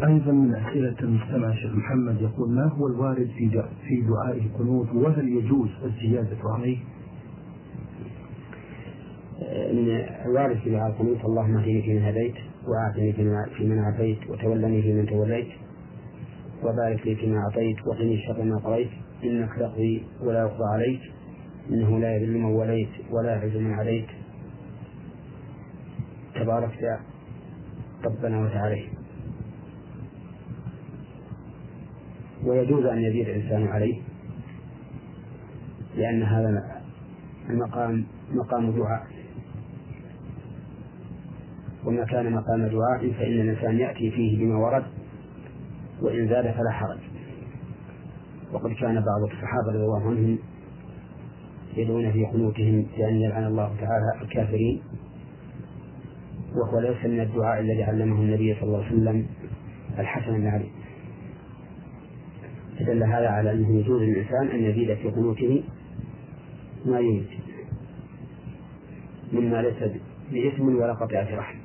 أيضا من أسئلة المستمع الشيخ محمد يقول ما هو الوارد في في دعاء القنوت وهل يجوز الزيادة عليه؟ من الوارد في دعاء القنوت اللهم اهدني فيمن هديت وآتني فيمن عافيت وتولني فيمن توليت وبارك لي فيما أعطيت وقني شر ما قضيت إنك تقضي ولا يقضى عليك إنه لا يذل من وليت ولا يعز من عليك تباركت ربنا وتعالى ويجوز أن يزيد الإنسان عليه لأن هذا المقام مقام دعاء. وما كان مقام دعاء فإن الإنسان يأتي فيه بما ورد وإن زاد فلا حرج. وقد كان بعض الصحابة رضي الله عنهم يدعون في قنوتهم بأن يلعن الله تعالى الكافرين وهو ليس من الدعاء الذي علمه النبي صلى الله عليه وسلم الحسن بن علي. فدل هذا على أنه يجوز للإنسان أن يزيد في قنوته ما يريد مما ليس بإثم ولا قطيعة رحم.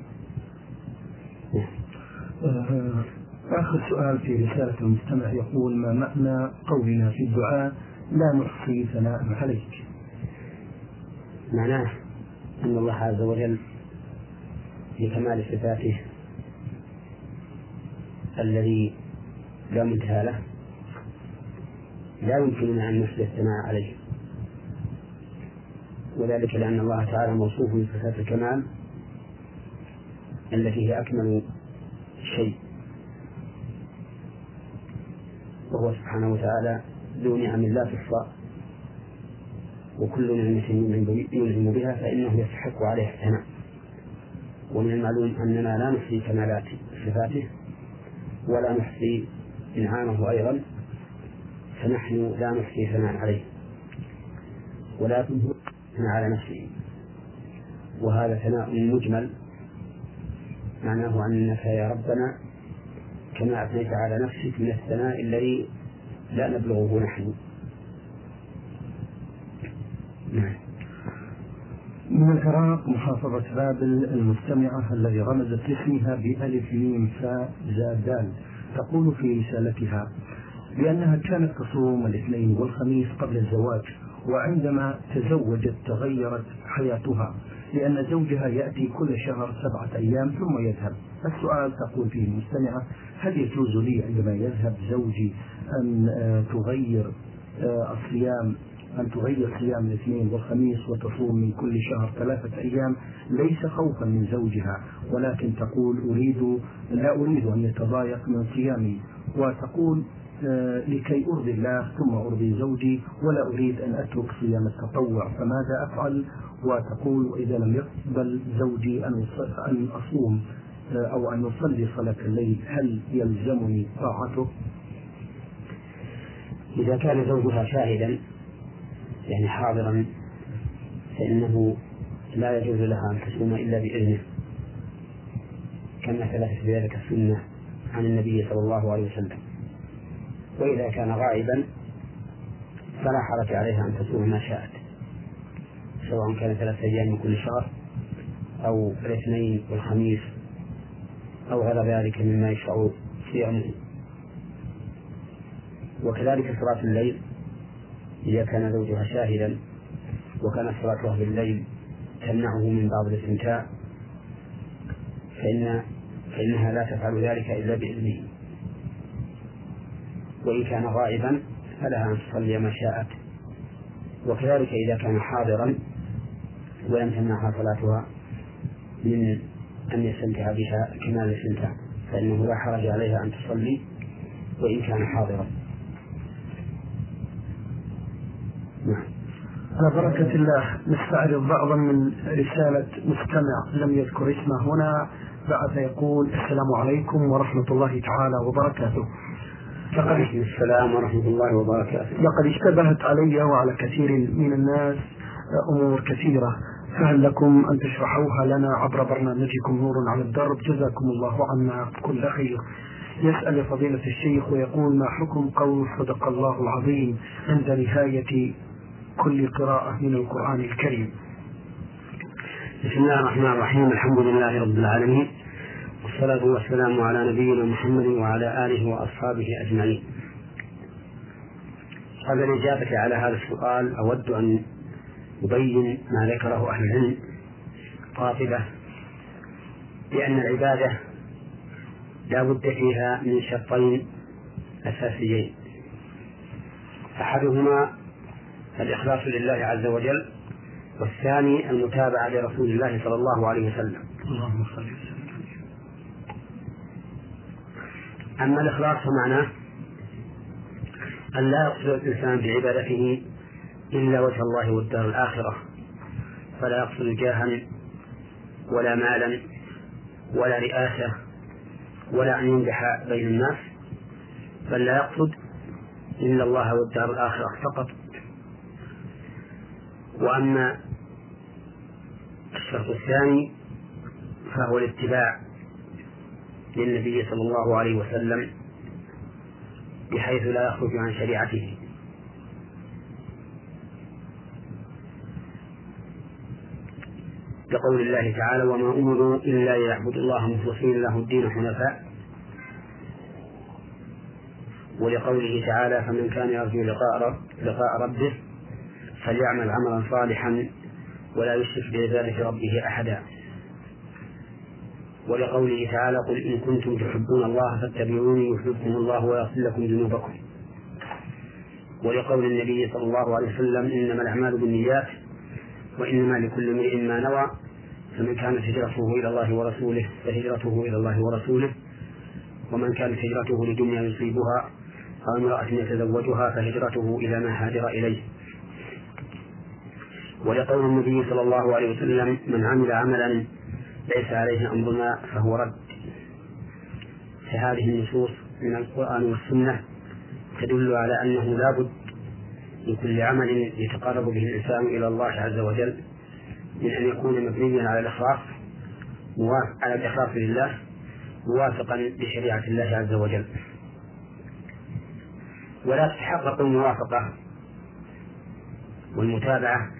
آه، آخر سؤال في رسالة المستمع يقول ما معنى قولنا في الدعاء لا نحصي ثناء عليك؟ معناه أن الله عز وجل لكمال صفاته الذي لا منتهى له لا يمكننا أن نحصي الثناء عليه. وذلك لأن الله تعالى موصوف بصفات الكمال التي هي أكمل شيء. وهو سبحانه وتعالى ذو نعم لا تحصى. وكل نعمة ينعم بها فإنه يستحق عليها الثناء. ومن المعلوم أننا لا نحصي كمالات صفاته ولا نحصي إنعامه أيضا. فنحن لا نحصي ثناء عليه. ولكن هو على نفسه. وهذا ثناء مجمل. معناه أنك يا ربنا كما أثنيت على نفسك من الثناء الذي لا نبلغه نحن. نعم. من العراق محافظة بابل المستمعة الذي رمزت اسمها بألف ميم فاء زاد دال. تقول في رسالتها بأنها كانت تصوم الاثنين والخميس قبل الزواج وعندما تزوجت تغيرت حياتها لأن زوجها يأتي كل شهر سبعة أيام ثم يذهب. السؤال تقول فيه المستمعة هل يجوز لي عندما يذهب زوجي أن آه، تغير آه، الصيام أن تغير صيام الاثنين والخميس وتصوم من كل شهر ثلاثة أيام؟ ليس خوفا من زوجها ولكن تقول أريد لا أريد أن يتضايق من صيامي. وتقول لكي أرضي الله ثم أرضي زوجي ولا أريد أن أترك صيام التطوع فماذا أفعل؟ وتقول وإذا لم يقبل زوجي أن أصوم آه، أو أن يصلي صلاة الليل هل يلزمني طاعته؟ إذا كان زوجها شاهدا يعني حاضرا فإنه لا يجوز لها أن تصوم إلا بإذنه. كما ثبتت بذلك السنة عن النبي صلى الله عليه وسلم. وإذا كان غائبا فلا حرج عليها أن تصوم ما شاءت. سواء كان ثلاثة أيام من كل شهر أو الاثنين والخميس أو غير ذلك مما يشرع صيامه. وكذلك صلاة الليل إذا كان زوجها شاهدا وكانت صلاتها بالليل تمنعه من بعض الاستمتاع فإن فإنها لا تفعل ذلك إلا بإذنه. وإن كان غائبا فلها أن تصلي ما شاءت. وكذلك إذا كان حاضرا ولم تمنعها صلاتها من أن يستمتع بها كمال الاستمتاع فإنه لا حرج عليها أن تصلي وإن كان حاضرا. نعم. على بركة الله نستعرض بعضا من رسالة مستمع لم يذكر اسمه هنا بعث يقول السلام عليكم ورحمة الله تعالى وبركاته. لقد السلام ورحمة الله وبركاته. لقد اشتبهت علي وعلى كثير من الناس أمور كثيرة. فهل لكم أن تشرحوها لنا عبر برنامجكم نور على الدرب؟ جزاكم الله عنا كل خير. يسأل فضيلة الشيخ ويقول ما حكم قول صدق الله العظيم عند نهاية كل قراءة من القرآن الكريم؟ بسم الله الرحمن الرحيم الحمد لله رب العالمين. والصلاة والسلام على نبينا محمد وعلى آله وأصحابه أجمعين. قبل الإجابة على هذا السؤال أود أن أبين ما ذكره أهل العلم قاطبة بأن العبادة لا بد فيها من شرطين أساسيين. أحدهما الإخلاص لله عز وجل والثاني المتابعة لرسول الله صلى الله عليه وسلم. اللهم صل وسلم أما الإخلاص فمعناه أن لا يقصد الإنسان بعبادته إلا وجه الله والدار الآخرة فلا يقصد جاها ولا مالا ولا رئاسة ولا أن ينجح بين الناس بل لا يقصد إلا الله والدار الآخرة فقط. وأما الشرط الثاني فهو الاتباع. للنبي صلى الله عليه وسلم بحيث لا يخرج عن شريعته. لقول الله تعالى وما أمروا إلا ليعبدوا الله مخلصين له الدين حنفاء. ولقوله تعالى فمن كان يرجو لقاء, رب لقاء ربه فليعمل عملا صالحا ولا يشرك بعبادة ربه أحدا. ولقوله تعالى قل إن كنتم تحبون الله فاتبعوني يحببكم الله ويغفر لكم ذنوبكم. ولقول النبي صلى الله عليه وسلم إنما الأعمال بالنيات وإنما لكل امرئ ما نوى فمن كانت هجرته إلى الله ورسوله فهجرته إلى الله ورسوله ومن كانت هجرته لدنيا يصيبها أو امرأة يتزوجها فهجرته إلى ما هاجر إليه. ولقول النبي صلى الله عليه وسلم من عمل عملا ليس عليه أمرنا فهو رد. فهذه النصوص من القرآن والسنة تدل على أنه لا بد لكل عمل يتقرب به الإنسان إلى الله عز وجل من أن يكون مبنيا على الإخلاص على الإخلاص لله موافقا لشريعة الله عز وجل. ولا تتحقق الموافقة والمتابعة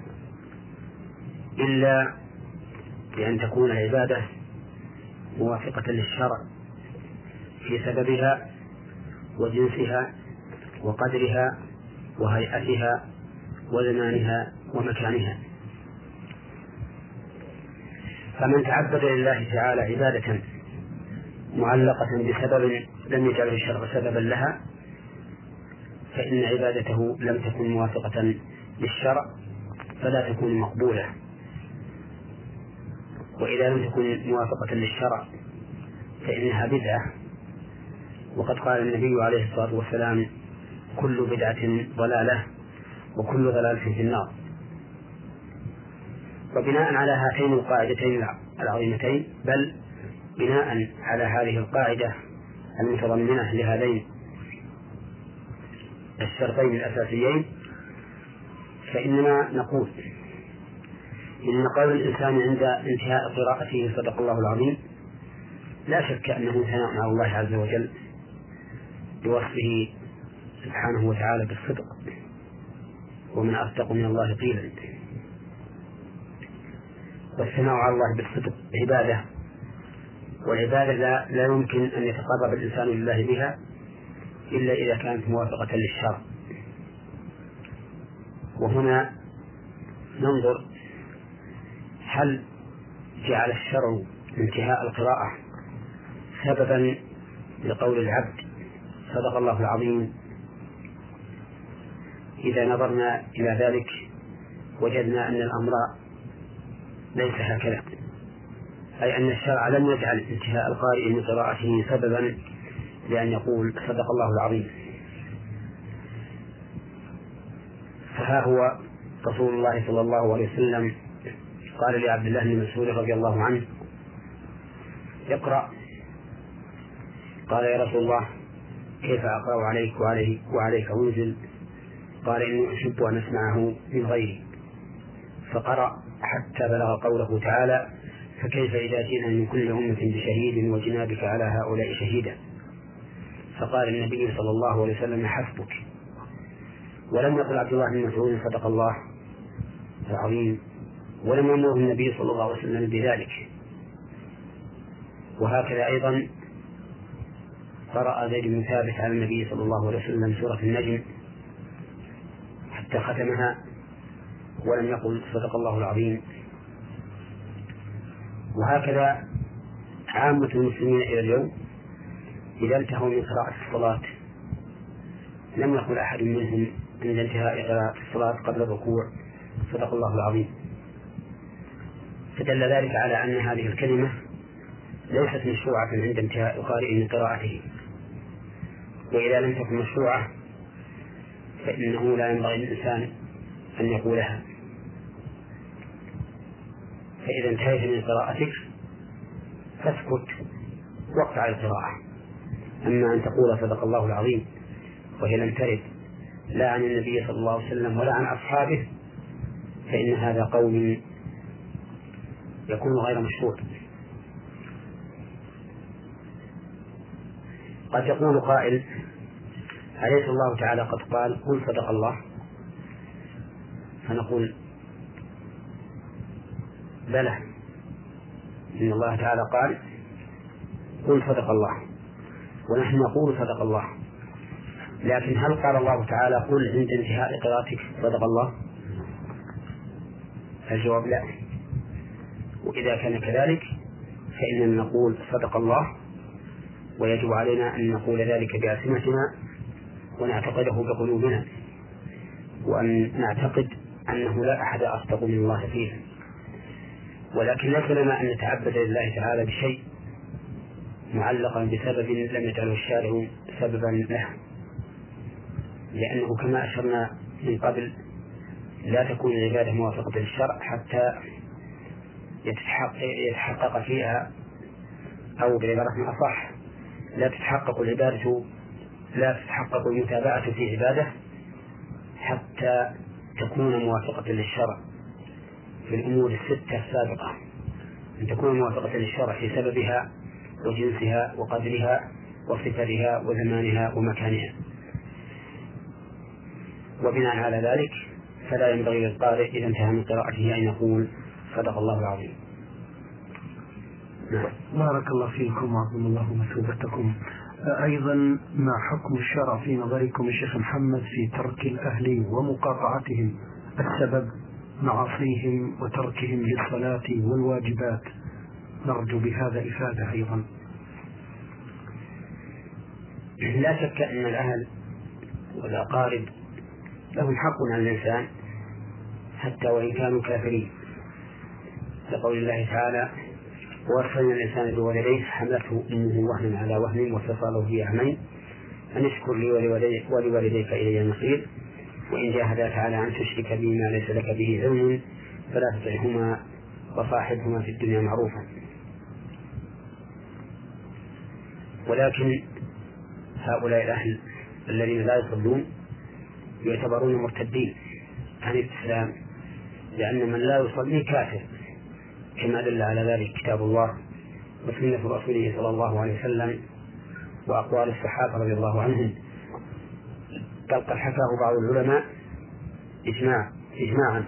إلا بأن تكون العبادة موافقة للشرع في سببها وجنسها وقدرها وهيئتها وزمانها ومكانها. فمن تعبد لله تعالى عبادة معلقة بسبب لم يجعله الشرع سببا لها فإن عبادته لم تكن موافقة للشرع فلا تكون مقبولة. وإذا لم تكن موافقة للشرع فإنها بدعة. وقد قال النبي عليه الصلاة والسلام كل بدعة ضلالة وكل ضلالة في النار. وبناء على هاتين القاعدتين العظيمتين بل بناء على هذه القاعدة المتضمنة لهذين الشرطين الأساسيين فإننا نقول إن قول الإنسان عند انتهاء قراءته صدق الله العظيم لا شك أنه ثناء على الله عز وجل بوصفه سبحانه وتعالى بالصدق ومن أصدق من الله قيلا. والثناء على الله بالصدق عبادة والعبادة لا, لا يمكن أن يتقرب الإنسان لله بها إلا إذا كانت موافقة للشرع. وهنا ننظر هل جعل الشرع انتهاء القراءة سببا لقول العبد صدق الله العظيم؟ إذا نظرنا إلى ذلك وجدنا أن الأمر ليس هكذا أي أن الشرع لم يجعل انتهاء القارئ من قراءته سببا لأن يقول صدق الله العظيم. فها هو رسول الله صلى الله عليه وسلم قال لعبد الله بن مسعود رضي الله عنه اقرأ. قال يا رسول الله كيف أقرأ عليك وعليه وعليك أنزل قال إني أحب أن أسمعه من غيري. فقرأ حتى بلغ قوله تعالى فكيف إذا جئنا من كل أمة بشهيد وجئنا بك على هؤلاء شهيدا؟ فقال النبي صلى الله عليه وسلم حسبك. ولم يقل عبد الله بن مسعود صدق الله العظيم. ولم يأمره النبي صلى الله عليه وسلم بذلك. وهكذا أيضا قرأ زيد بن ثابت على النبي صلى الله عليه وسلم سورة النجم حتى ختمها ولم يقل صدق الله العظيم. وهكذا عامة المسلمين إلى اليوم إذا انتهوا من قراءة الصلاة لم يقل أحد منهم عند انتهاء قراءة الصلاة قبل الركوع صدق الله العظيم. فدل ذلك على أن هذه الكلمة ليست مشروعة عند انتهاء القارئ من قراءته. وإذا لم تكن مشروعة فإنه لا ينبغي للإنسان أن يقولها. فإذا انتهيت من قراءتك فاسكت واقطع القراءة. أما أن تقول صدق الله العظيم وهي لم ترد لا عن النبي صلى الله عليه وسلم ولا عن أصحابه فإن هذا قول يكون غير مشروع. قد يقول قائل أليس الله تعالى قد قال قل صدق الله فنقول بلى إن الله تعالى قال قل صدق الله ونحن نقول صدق الله لكن هل قال الله تعالى قل عند انتهاء قراءتك صدق الله الجواب لا وإذا كان كذلك فإننا نقول صدق الله ويجب علينا أن نقول ذلك بألسنتنا ونعتقده بقلوبنا وأن نعتقد أنه لا أحد أصدق من الله فيه. ولكن ليس لنا أن نتعبد لله تعالى بشيء معلقا بسبب لم يجعله الشارع سببا له. لأنه كما أشرنا من قبل لا تكون العبادة موافقة للشرع حتى يتحقق فيها أو بعبارة أصح لا تتحقق العبادة لا تتحقق المتابعة في عبادة حتى تكون موافقة للشرع في الأمور الستة السابقة أن تكون موافقة للشرع في سببها وجنسها وقدرها وصفتها وزمانها ومكانها وبناء على ذلك فلا ينبغي للقارئ إذا انتهى من قراءته أن يقول صدق الله العظيم. بارك الله فيكم وعظم الله مثوبتكم أيضا ما حكم الشرع في نظركم الشيخ محمد في ترك الأهل ومقاطعتهم؟ السبب معاصيهم وتركهم للصلاة والواجبات. نرجو بهذا إفادة أيضا. لا شك أن الأهل والأقارب لهم حق على الإنسان حتى وإن كانوا كافرين. لقول الله تعالى ووصينا الإنسان بولديه حملته أمه وهنا على وهن وفصاله في عامين أن اشكر لي ولوالديك إلي المصير وإن جاهداك على أن تشرك بي ما ليس لك به علم فلا تطعهما وصاحبهما في الدنيا معروفا. ولكن هؤلاء الأهل الذين لا يصلون يعتبرون مرتدين عن الإسلام لأن من لا يصلي كافر. كما دل على ذلك كتاب الله وسنة رسوله صلى الله عليه وسلم وأقوال الصحابة رضي الله عنهم. بل قد حكاه بعض العلماء إجماع إجماعا.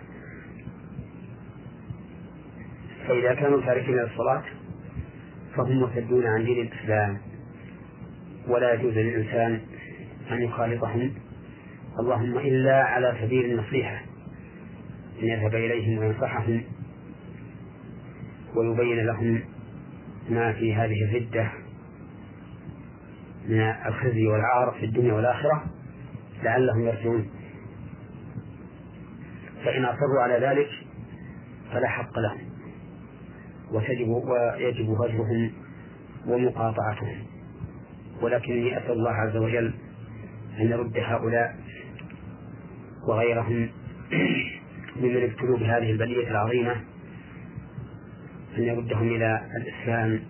فإذا كانوا تاركين للصلاة فهم مرتدون عن دين الإسلام. ولا يجوز للإنسان أن يخالطهم. اللهم إلا على سبيل النصيحة. أن يذهب إليهم وينصحهم. ويبين لهم ما في هذه الردة من الخزي والعار في الدنيا والآخرة لعلهم يرجعون. فإن أصروا على ذلك فلا حق لهم وتجب ويجب هجرهم ومقاطعتهم. ولكني أسأل الله عز وجل أن يرد هؤلاء وغيرهم ممن ابتلوا بهذه البلية العظيمة أن يردهم إلى الإسلام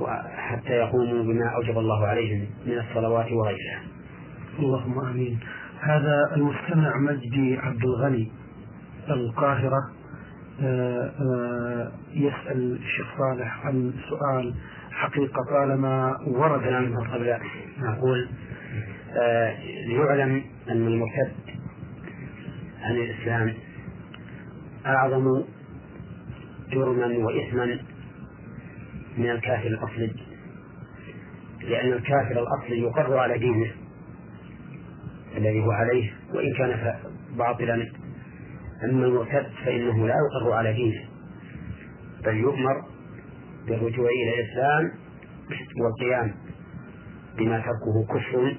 وحتى يقوموا بما أوجب الله عليهم من الصلوات وغيرها. اللهم آمين. هذا المستمع مجدي عبد الغني القاهرة آه، آه، يسأل الشيخ صالح عن سؤال حقيقة طالما ورد قبل نقول آه، ليعلم أن المرتد عن الإسلام أعظم جرما وإثما من الكافر الأصلي. لأن الكافر الأصلي يقر على دينه الذي هو عليه وإن كان باطلا أما المرتد فإنه لا يقر على دينه بل يؤمر بالرجوع إلى الإسلام والقيام بما تركه كفر.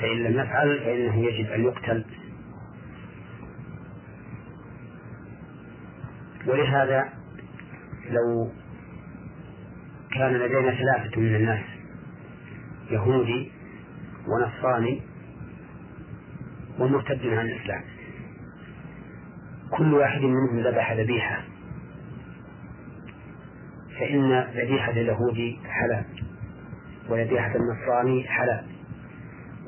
فإن لم يفعل فإنه يجب أن يقتل. ولهذا كان لدينا ثلاثة من الناس يهودي ونصراني ومرتد عن الإسلام كل واحد منهم ذبح ذبيحة فإن ذبيحة اليهودي حلال وذبيحة النصراني حلال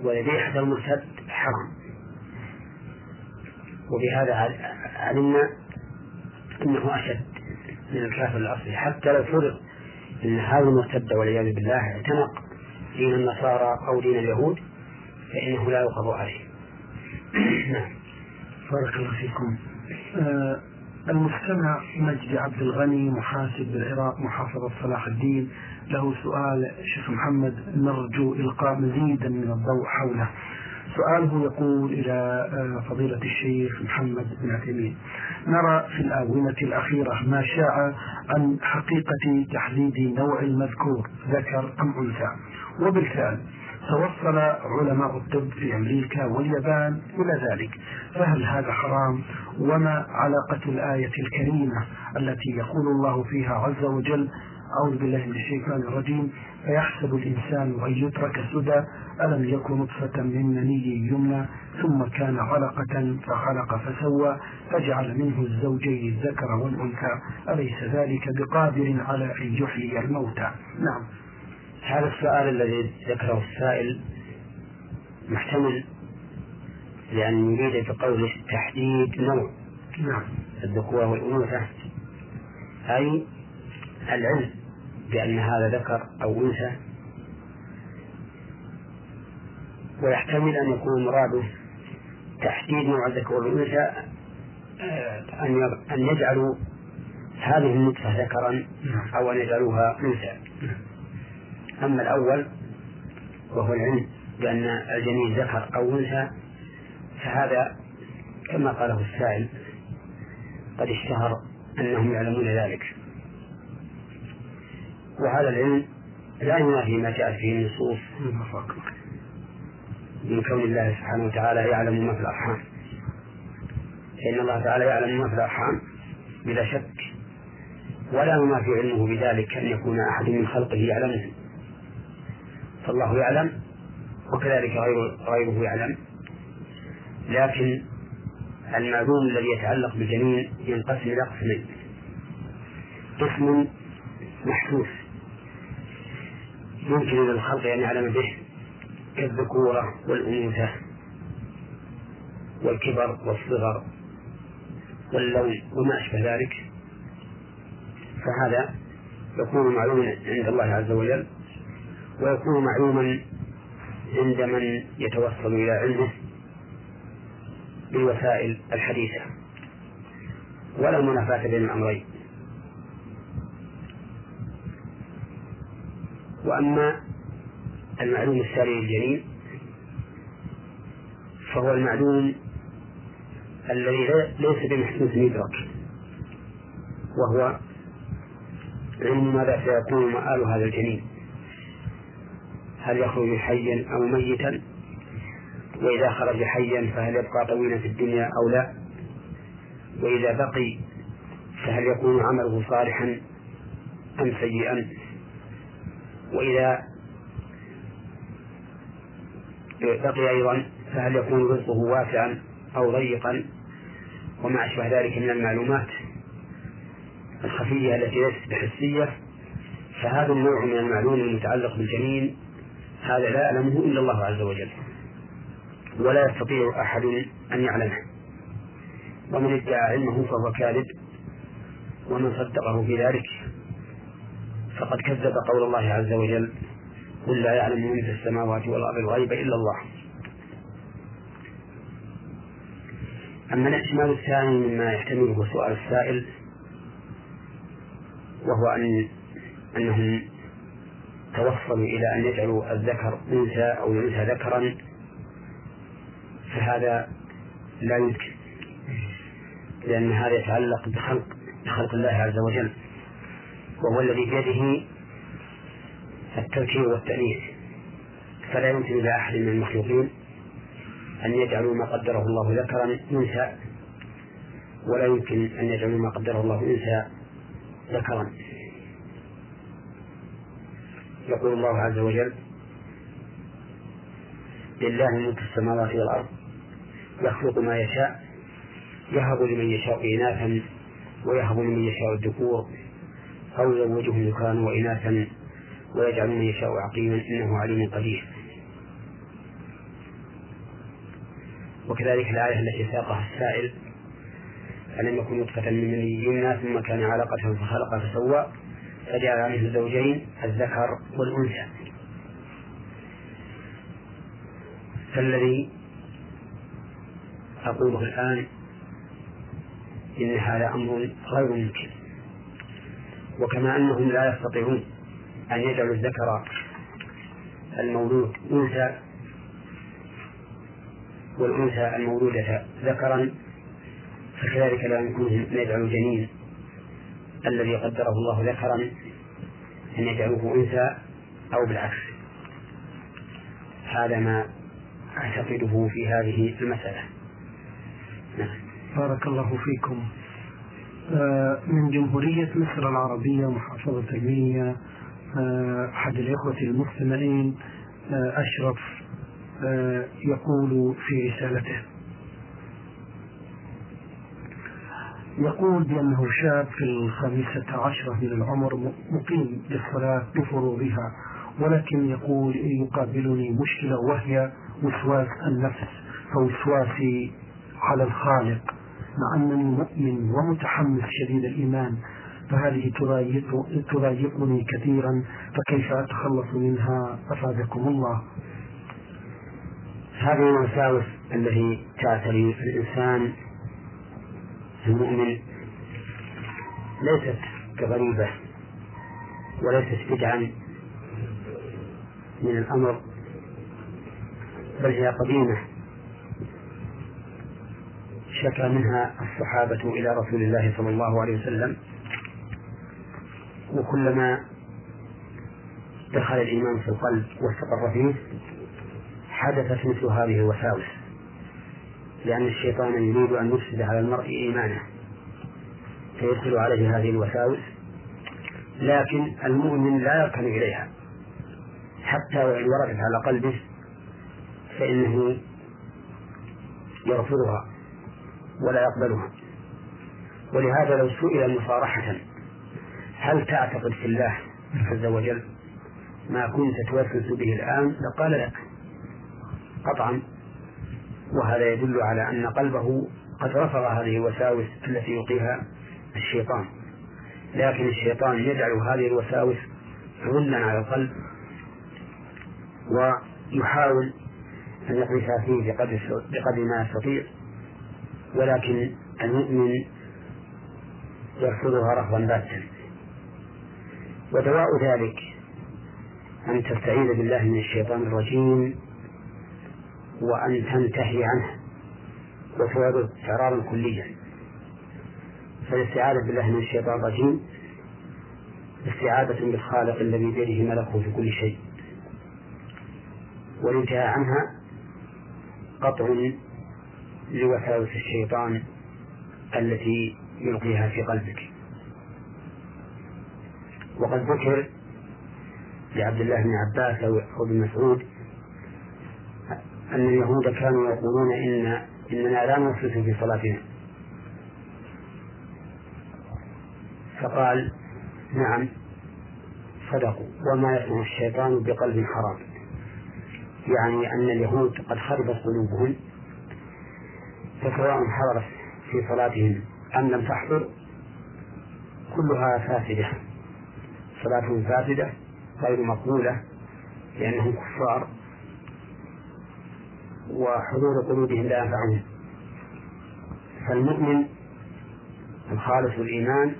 وذبيحة المرتد حرام. وبهذا علمنا أنه أشد. من الكافر الأصلي حتى لو فرض أن هذا المرتد والعياذ بالله اعتنق دين النصارى أو دين اليهود فإنه لا يقضى عليه. نعم. بارك الله فيكم. آه المستمع مجدي عبد الغني محاسب بالعراق محافظة صلاح الدين. له سؤال شيخ محمد نرجو إلقاء مزيدا من الضوء حوله. سؤاله يقول إلى آه، فضيلة الشيخ محمد بن عثيمين نرى في الآونة الأخيرة ما شاع عن حقيقة تحديد نوع المذكور ذكر أم أنثى؟ وبالفعل توصل علماء الطب في أمريكا واليابان إلى ذلك فهل هذا حرام؟ وما علاقة الآية الكريمة التي يقول الله فيها عز وجل أعوذ بالله من الشيطان الرجيم. فيحسب الإنسان أن يترك سدى ألم يكن نطفة من مني يمنى ثم كان علقة فخلق فسوى فجعل منه الزوجين الذكر والأنثى. أليس ذلك بقادر على أن يحيي الموتى؟ نعم. هذا السؤال الذي ذكره السائل محتمل لأن يريد بقوله تحديد نوع نعم. الذكورة والأنوثة. أي العلم. بأن هذا ذكر أو أنثى ويحتمل أن يكون مراده تحديد نوع الذكر والأنثى آه، أن يجعلوا هذه النطفة ذكرا. أو أن يجعلوها أنثى. أما الأول وهو العلم بأن الجنين ذكر أو أنثى فهذا كما قاله السائل قد اشتهر أنهم يعلمون ذلك وهذا العلم لا ينافي ما جاءت فيه النصوص من كون الله سبحانه وتعالى يعلم ما في الأرحام. فإن الله تعالى يعلم ما في الأرحام بلا شك ولا ينافي علمه بذلك أن يكون أحد من خلقه يعلمه. فالله يعلم وكذلك غير غيره يعلم. لكن المعلوم الذي يتعلق بالجنين ينقسم إلى قسمين. قسم محسوس. يمكن للخلق أن يعلم به كالذكورة والأنوثة والكبر والصغر واللون وما أشبه ذلك فهذا يكون معلوما عند الله عز وجل ويكون معلوما عند من يتوصل إلى علمه بالوسائل الحديثة. ولا منافاة بين الأمرين. وأما المعلوم الثاني للجنين فهو المعلوم الذي ليس بمحسوس يدرك وهو علم ماذا سيكون مآل هذا الجنين هل يخرج حيا أو ميتا؟ وإذا خرج حيا فهل يبقى طويلا في الدنيا أو لا؟ وإذا بقي فهل يكون عمله صالحا أم سيئا؟ وإذا بقي أيضا فهل يكون رزقه واسعا أو ضيقا وما أشبه ذلك من المعلومات الخفية التي ليست بحسية فهذا النوع من المعلوم المتعلق بالجنين هذا لا يعلمه إلا الله عز وجل ولا يستطيع أحد أن يعلمه. ومن ادعى علمه فهو كاذب ومن صدقه في ذلك فقد كذب قول الله عز وجل قل لا يعلم من في السماوات والأرض الغيب إلا الله. أما الاحتمال الثاني مما يحتمله سؤال السائل وهو أن أنهم توصلوا إلى أن يجعلوا الذكر أنثى أو الأنثى ذكرا فهذا لا يمكن لأن هذا يتعلق بخلق بخلق الله عز وجل. وهو الذي بيده التذكير والتأنيث فلا يمكن لأحد من المخلوقين أن يجعلوا ما قدره الله ذكرا أنثى ولا يمكن أن يجعلوا ما قدره الله أنثى ذكرا. يقول الله عز وجل لله ملك السماوات والأرض يخلق ما يشاء يهب لمن يشاء إناثا ويهب لمن يشاء الذكور. أو يزوجهم ذكرانا وإناثا ويجعل من يشاء عقيما إنه عليم قدير. وكذلك الآية التي ساقها السائل ألم يكن نطفة من مني يمنى ثم كان علقة فخلق فسوى فجعل عليه الزوجين الذكر والأنثى. فالذي أقوله الآن إن هذا أمر غير ممكن. وكما أنهم لا يستطيعون أن يجعلوا الذكر المولود أنثى والأنثى المولودة ذكرا فكذلك لا يمكنهم أن يجعلوا الجنين الذي قدره الله ذكرا أن يجعلوه أنثى أو بالعكس. هذا ما أعتقده في هذه المسألة. نعم. بارك الله فيكم. من جمهورية مصر العربية محافظة المنيا آه، أحد الإخوة المستمعين آه، أشرف يقول في رسالته. يقول بأنه شاب في الخامسة عشرة من العمر مقيم للصلاة بفروضها ولكن يقول يقابلني مشكلة وهي وسواس النفس فوسواسي على الخالق. مع أنني مؤمن ومتحمس شديد الإيمان فهذه تضايق تضايقني كثيرا فكيف أتخلص منها؟ أفادكم الله. هذه الوساوس التي تعتري الإنسان المؤمن. ليست كغريبة وليست بدعا من الأمر بل هي قديمة. شكى منها الصحابة إلى رسول الله صلى الله عليه وسلم. وكلما دخل الإيمان في القلب واستقر فيه حدثت مثل هذه الوساوس. لأن الشيطان يريد أن يفسد على المرء إيمانه فيدخل عليه هذه الوساوس. لكن المؤمن لا يركن إليها. حتى وإن وردت على قلبه فإنه يرفضها ولا يقبلها. ولهذا لو سئل مصارحة هل تعتقد في الله عز وجل ما كنت توسوس به الآن؟ لقال لا. قطعا. وهذا يدل على أن قلبه قد رفض هذه الوساوس التي يلقيها الشيطان. لكن الشيطان يجعل هذه الوساوس غلا على القلب ويحاول أن يقذفها فيه بقدر بقدر ما يستطيع. ولكن المؤمن يرفضها رفضا باتا. ودواء ذلك أن تستعيذ بالله من الشيطان الرجيم وأن تنتهي عنه وتعرض إعراضا كليا. فالاستعاذة بالله من الشيطان الرجيم استعاذة بالخالق الذي بيده ملكه في كل شيء. والانتهاء عنها قطع لوساوس الشيطان التي يلقيها في قلبك. وقد ذكر لعبد الله بن عباس أو ابن مسعود أن اليهود كانوا يقولون إن إننا لا نوسوس في صلاتنا. فقال نعم صدقوا. وما يصنع الشيطان بقلب حرام. يعني أن اليهود قد خربت قلوبهم فسواء حضرت في صلاتهم أم لم تحضر كلها فاسدة. صلاتهم فاسدة غير مقبولة لأنهم كفار وحضور قلوبهم لا ينفعهم. فالمؤمن الخالص الإيمان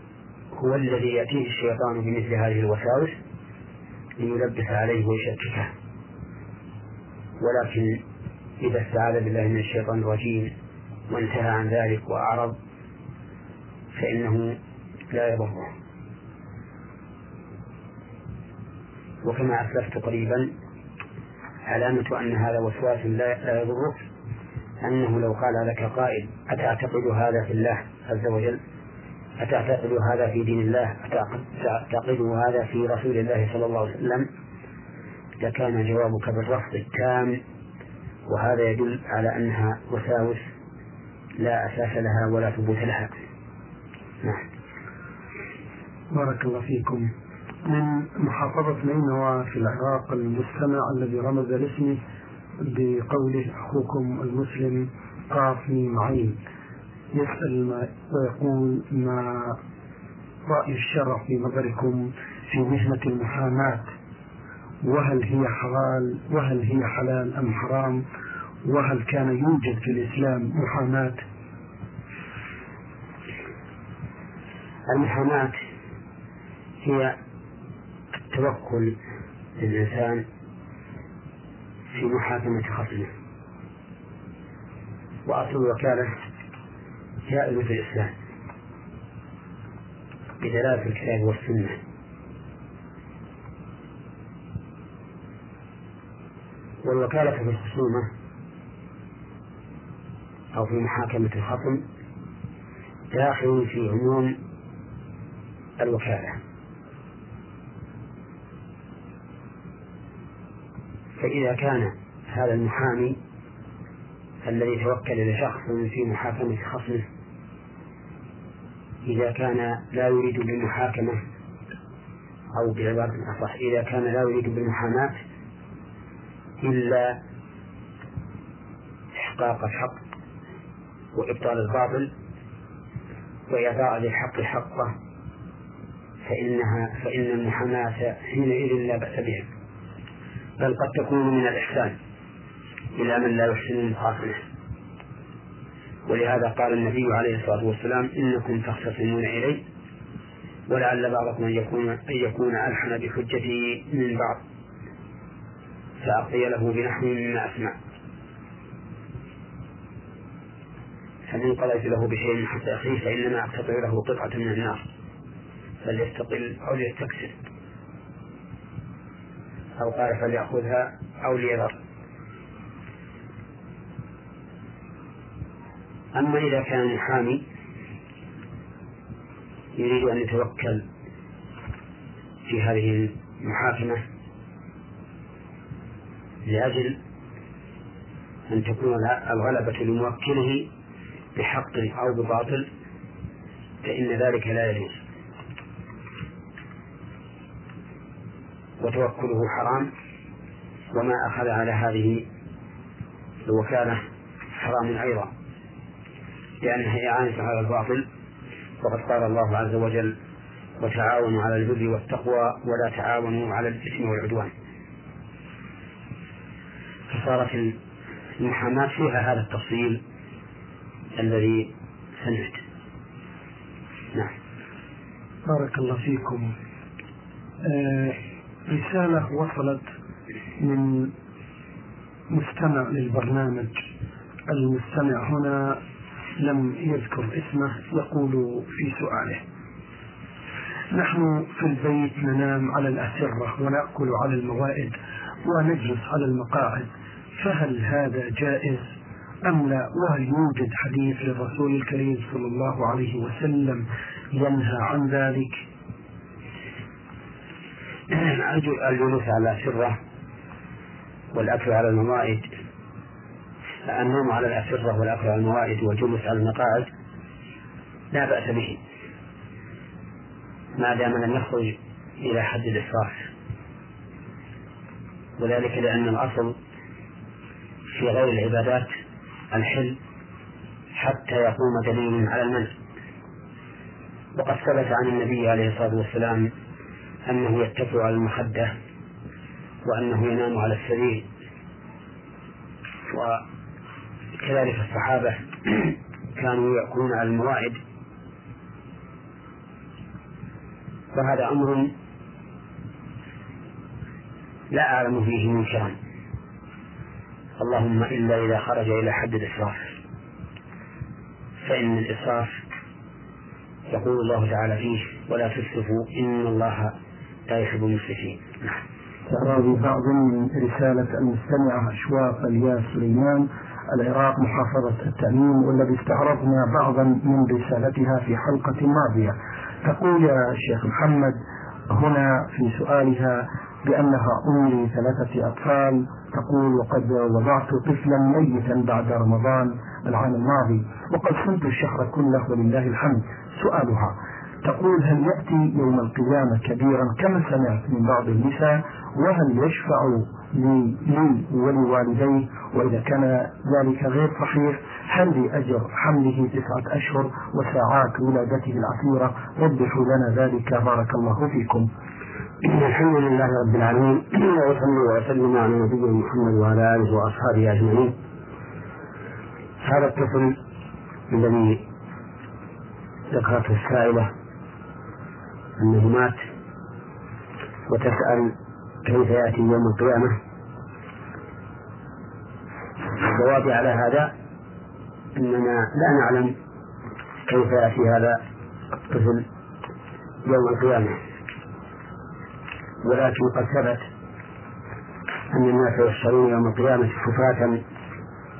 هو الذي يأتيه الشيطان بمثل هذه الوساوس ليلبس عليه ويشككه. ولكن إذا استعاذ بالله من الشيطان الرجيم وانتهى عن ذلك وأعرض فإنه لا يضره. وكما أسلفت قريبا علامة أن هذا وسواس لا يضرك أنه لو قال لك قائل أتعتقد هذا في الله عز وجل؟ أتعتقد هذا في دين الله؟ أتعتقد هذا في رسول الله صلى الله عليه وسلم؟ لكان جوابك بالرفض التام وهذا يدل على أنها وساوس لا أساس لها ولا ثبوت لها. نعم. بارك الله فيكم. من محافظة نينوى في العراق المستمع الذي رمز لاسمه بقوله أخوكم المسلم قاف معين يسأل ويقول ما رأي الشرع في نظركم في مهنة المحاماة؟ وهل هي حلال؟ وهل هي حلال أم حرام؟ وهل كان يوجد في الإسلام محاماة؟ المحاماة هي التوكل للإنسان في محاكمة خصمه. وأصل الوكالة جائز في الإسلام بدلالة الكتاب والسنة. والوكالة في الخصومة أو في محاكمة الخصم داخل في عموم الوكالة. فإذا كان هذا المحامي الذي توكل لشخص في محاكمة خصمه إذا كان لا يريد بالمحاكمة أو بعبارة أصح إذا كان لا يريد بالمحاماة إلا إحقاق الحق وإبطال الباطل وإعطاء للحق حقه فإنها فإن المحاماة حينئذ لا بأس بها. بل قد تكون من الإحسان إلى من لا يحسن المخاصمة ولهذا قال النبي عليه الصلاة والسلام إنكم تختصمون إلي ولعل بعضكم أن يكون أن يكون ألحن بحجته من بعض فأقضي له بنحو مما أسمع. فمن قضيت له بشيء حتى أخيه فإنما أقتطع له قطعة من النار. فليستقل أو ليستكسر. أو قال فليأخذها أو ليذر. أما إذا كان المحامي يريد أن يتوكل في هذه المحاكمة لأجل أن تكون الغلبة لموكله بحق أو بباطل فإن ذلك لا يجوز. وتوكله حرام وما أخذ على هذه الوكالة حرام أيضا لأنها إعانة على الباطل. وقد قال الله عز وجل وتعاونوا على البر والتقوى ولا تعاونوا على الإثم والعدوان. فصارت المحاماة فيها هذا التفصيل الذي سمعت. نعم. بارك الله فيكم. آه رسالة وصلت من مستمع للبرنامج المستمع هنا لم يذكر اسمه يقول في سؤاله نحن في البيت ننام على الأسرة ونأكل على الموائد ونجلس على المقاعد فهل هذا جائز؟ أم لا؟ وهل يوجد حديث للرسول الكريم صلى الله عليه وسلم ينهى عن ذلك؟ الجلوس على الأسرة والأكل على الموائد. النوم على الأسرة والأكل على الموائد والجلوس على المقاعد لا بأس به. ما دام لم يخرج إلى حد الإسراف. وذلك لأن الأصل في غير العبادات الحل حتى يقوم دليل على المنع. وقد ثبت عن النبي عليه الصلاة والسلام أنه يتكئ على المخدة وأنه ينام على السرير. وكذلك الصحابة كانوا يأكلون على المواعد وهذا أمر لا أعلم فيه منكرا. اللهم إلا إذا خرج إلى حد الإسراف. فإن الإسراف يقول الله تعالى فيه ولا تسرفوا إن الله لا يحب المسرفين. نعم. بعض من رسالة المستمعة أشواق الياس سليمان العراق محافظة التأمين والذي استعرضنا بعضا من رسالتها في حلقة ماضية. تقول يا شيخ محمد هنا في سؤالها بأنها أم لثلاثة أطفال تقول وقد وضعت طفلا ميتا بعد رمضان العام الماضي وقد صمت الشهر كله ولله الحمد. سؤالها تقول هل يأتي يوم القيامة كبيرا كما سمعت من بعض النساء وهل يشفع لي, لي ولوالديه؟ وإذا كان ذلك غير صحيح هل لي أجر حمله تسعة أشهر وساعات ولادته الأخيرة وضحوا لنا ذلك بارك الله فيكم. الحمد لله رب العالمين وصلى وسلم على نبينا محمد وعلى آله وأصحابه أجمعين. هذا الطفل الذي ذكرته السائلة أنه مات وتسأل كيف يأتي يوم القيامة. الجواب على هذا أننا لا نعلم كيف يأتي هذا الطفل يوم القيامة. ولكن قد ثبت أن الناس يحشرون يوم القيامة حفاة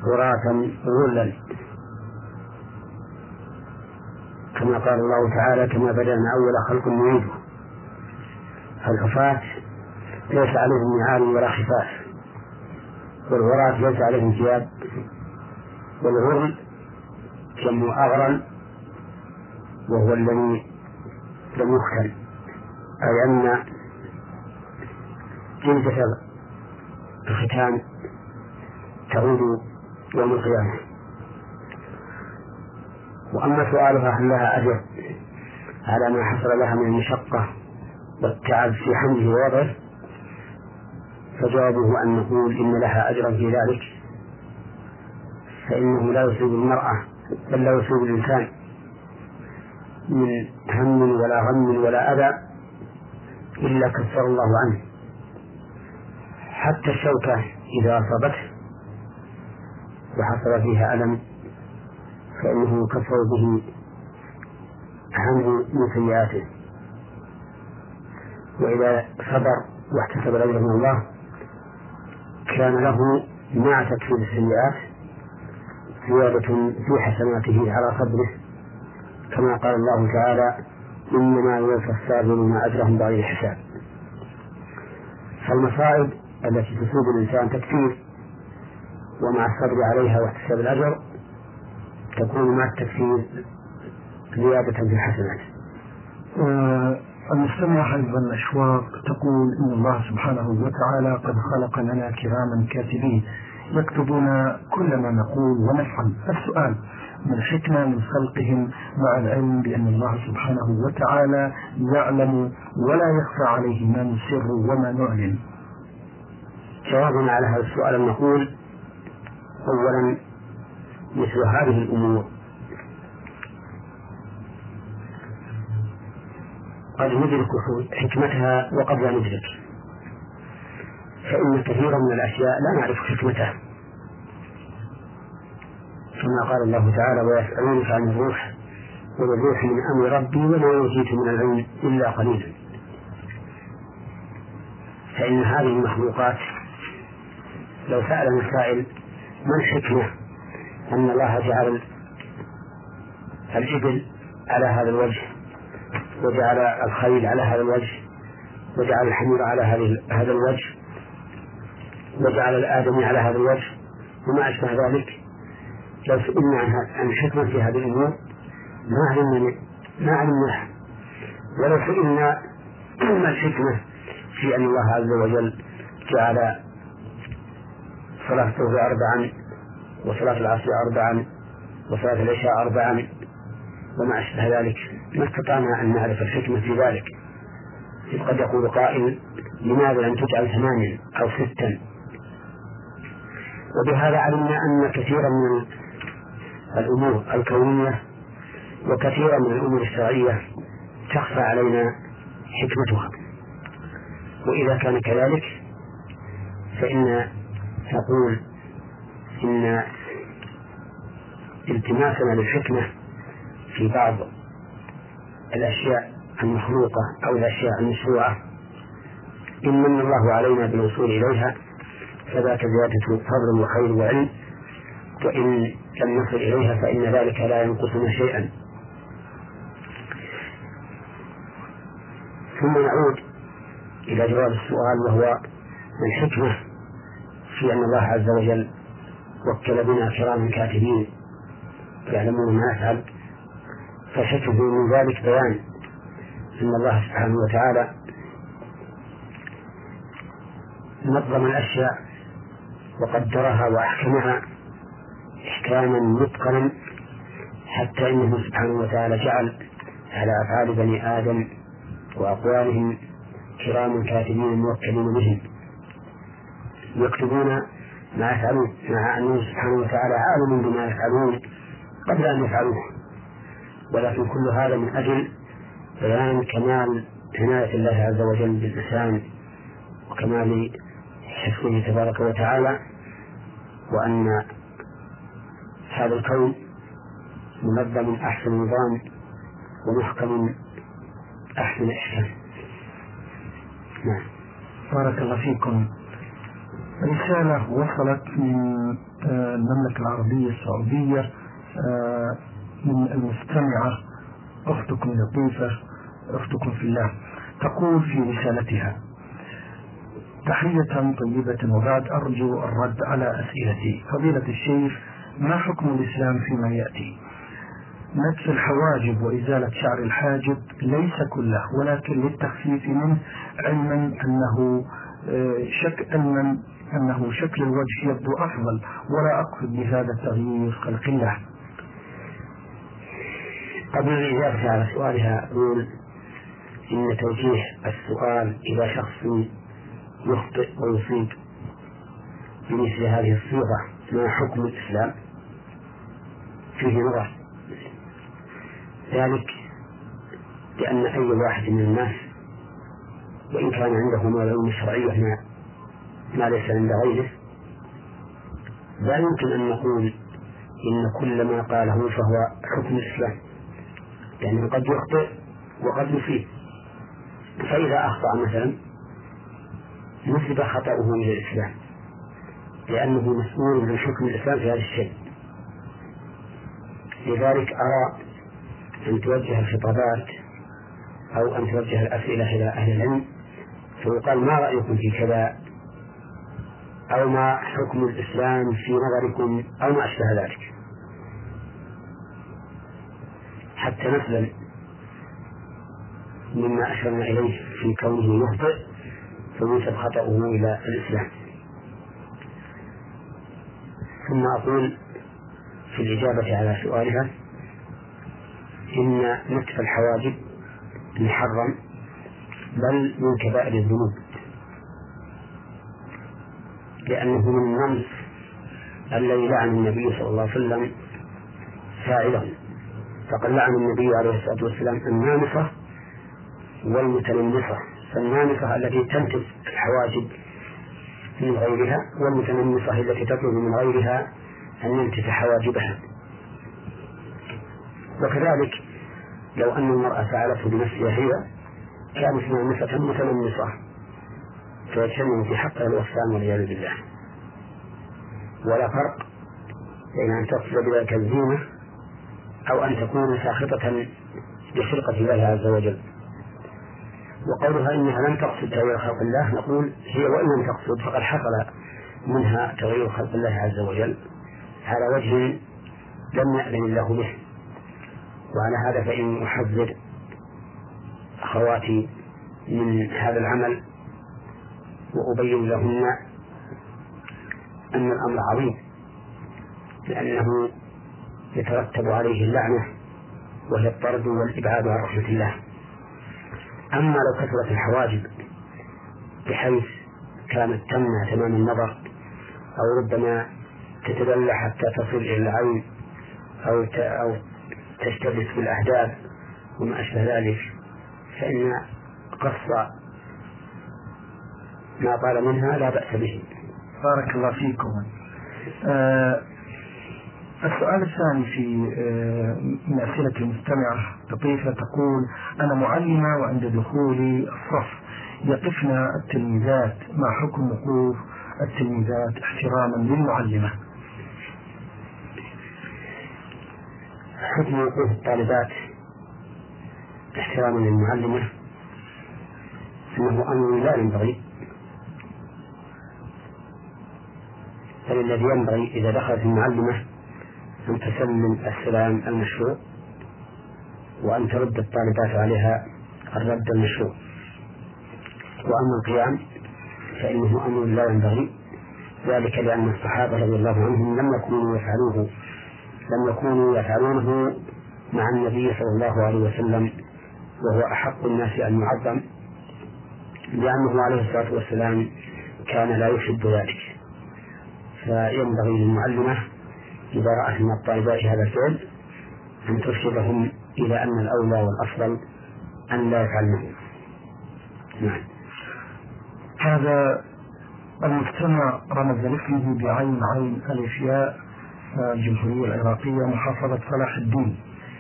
عراة غلا. كما قال الله تعالى كما بدأنا أول خلق نعيده. فالحفاة ليس عليهم نعال ولا خفاف والعراة ليس عليهم ثياب والغرل جمع أغرل وهو الذي لم يختل أي أن جلدة الختان تعود يوم القيامة. وأما سؤالها هل لها أجر؟ على ما حصل لها من المشقة والتعب في حمله ووضعه فجوابه أن نقول إن لها أجرا في ذلك فإنه لا يصيب المرأة بل لا يصيب الإنسان من هم ولا غم ولا أذى إلا كفر الله عنه. حتى الشوكة إذا أصابته وحصل فيها ألم فإنه يكفر به عنه من سيئاته. وإذا صبر واحتسب الأجر من الله كان له مع تكفير السيئات زيادة في حسناته على صبره كما قال الله تعالى إنما يوفى الصابرون أجرهم بغير حساب فالمصائب التي تصيب الإنسان تكفير ومع الصبر عليها واحتساب الأجر تكون مع التكفير زيادة في الحسنات. آه المستمع أيضا الأشواق تقول إن الله سبحانه وتعالى قد خلق لنا كراما كاتبين يكتبون كل ما نقول ونفعل السؤال من الحكمة من خلقهم مع العلم بأن الله سبحانه وتعالى يعلم ولا يخفى عليه ما نسر وما نعلن جوابنا على هذا السؤال نقول أولا مثل هذه الأمور. قد ندرك حكمتها وقد لا ندرك. فإن كثيرا من الأشياء لا نعرف حكمتها. كما قال الله تعالى ويسألونك عن الروح والروح من أمر ربي وما أوتيت من العلم إلا قليلا. فإن هذه المخلوقات لو سأل سائل ما الحكمة أن الله جعل الإبل على هذا الوجه وجعل الخيل على هذا الوجه وجعل الحمير على هذا الوجه وجعل الآدمي على هذا الوجه وما أشبه ذلك. لو سئلنا عن الحكمة في هذه الأمور ما علمنا ما علمناها ولو سئلنا ما الحكمة في أن الله عز وجل جعل صلاة الظهر أربعا وصلاة العصر أربعا وصلاة العشاء أربعا وما أشبه ذلك. ما استطعنا أن نعرف الحكمة في ذلك. قد يقول قائل لماذا لم تجعل ثمانيا أو ستا؟ وبهذا علمنا أن كثيرا من الأمور الكونية وكثيرا من الأمور الشرعية تخفى علينا حكمتها. وإذا كان كذلك فإن نقول إن التماسنا للحكمة في بعض الأشياء المخلوقة أو الأشياء المشروعة إن من الله علينا بالوصول إليها فذاك زيادة فضل وخير وعلم وإن لم نصل إليها فإن ذلك لا ينقصنا شيئا. ثم نعود إلى جواب السؤال وهو الحكمة؟ في أن الله عز وجل وكل بنا كراما كاتبين يعلمون ما يفعل. فالحكمة من ذلك بيان أن الله سبحانه وتعالى نظم الأشياء وقدرها وأحكمها إحكاما متقنا حتى إنه سبحانه وتعالى جعل على أفعال بني آدم وأقوالهم كرام كاتبين موكلين بهم. يكتبون ما يفعلون. مع أنه سبحانه وتعالى عالم بما يفعلون قبل أن يفعلوه ولكن كل هذا من أجل بيان كمال عناية الله عز وجل بالإنسان وكمال حفظه تبارك وتعالى وأن هذا الكون منظم أحسن نظام ومحكم أحسن إحكام نعم. بارك الله فيكم. رسالة وصلت من آه، المملكة العربية السعودية آه، من المستمعة أختكم لطيفة أختكم في الله. تقول في رسالتها تحية طيبة وبعد أرجو الرد على أسئلتي. فضيلة الشيخ ما حكم الإسلام فيما يأتي؟ نتف الحواجب وإزالة شعر الحاجب ليس كله ولكن للتخفيف منه علما أنه آه، شك أن أنه شكل الوجه يبدو أفضل ولا أقصد بهذا تغيير خلق الله قبل الإجابة على سؤالها أقول إن توجيه السؤال إلى شخص يخطئ ويصيب بمثل هذه الصيغة ما حكم الإسلام؟ فيه نظر. ذلك لأن أي واحد من الناس وإن كان عنده من العلوم الشرعية ما, ليس عند غيره. لا يمكن أن نقول إن كل ما قاله فهو حكم الإسلام. لأنه قد يخطئ وقد يصيب. فإذا أخطأ مثلا نسب خطأه إلى الإسلام. لأنه مسؤول عن حكم الإسلام في هذا الشيء. لذلك أرى أن توجه الخطابات أو أن توجه الأسئلة إلى أهل العلم فيقال ما رأيكم في كذا أو ما حكم الإسلام في نظركم أو ما أشبه ذلك. حتى نسلم مما أشرنا إليه في كونه يخطئ فينسب خطأه إلى الإسلام. ثم أقول في الإجابة على سؤالها إن نتف الحواجب محرم بل من كبائر الذنوب. لأنه من النمس الذي لعن النبي صلى الله عليه وسلم فاعله. فقد لعن النبي عليه الصلاة والسلام النامصة والمتنمصة. فالنامصة التي تنتف الحواجب من غيرها والمتنمصة التي تطلب من غيرها أن ينتف حواجبها. وكذلك لو أن المرأة فعلته بنفسها هي كانت نامصة متنمصة. فيجتمع في حقها الوصفان والعياذ بالله. ولا فرق بين أن تصل بذلك الزينة أو أن تكون ساخطة بخلقة الله عز وجل. وقولها إنها لم تقصد تغيير خلق الله نقول هي وإن لم تقصد فقد حصل منها تغيير خلق الله عز وجل. على وجه لم يأذن الله به. وعلى هذا فإني أحذر أخواتي من هذا العمل وأبين لهن أن الأمر عظيم لأنه يترتب عليه اللعنة وهي الطرد والإبعاد عن رحمة الله. أما لو كثرت الحواجب بحيث كانت تمنع تمام النظر أو ربما تتدلى حتى تصل إلى العين أو أو تشتبك بالأحداث وما أشبه ذلك فإن قص ما طال منها لا بأس به. بارك الله فيكم. آه السؤال الثاني في آه من أسئلة المستمعة لطيفة تقول أنا معلمة وعند دخولي الصف يقفن التلميذات ما حكم وقوف التلميذات احتراما للمعلمة؟ حكم وقوف الطالبات احتراما للمعلمة أنه أمر لا ينبغي. بل الذي ينبغي إذا دخلت المعلمة أن تسلم السلام المشروع وأن ترد الطالبات عليها الرد المشروع. وأما القيام فإنه أمر لا ينبغي ذلك لأن الصحابة رضي الله عنهم لم يكونوا يفعلوه لم يكونوا يفعلونه مع النبي صلى الله عليه وسلم وهو أحق الناس أن يعظم لأنه عليه الصلاة والسلام كان لا يحب ذلك. فينبغي للمعلمة إذا رأت من الطالبات هذا الفعل أن ترشدهم إلى أن الأولى والأفضل أن لا يفعلنه نعم. هذا المجتمع رمز لاسمه بعين عين ألف ياء الجمهورية العراقية محافظة صلاح الدين.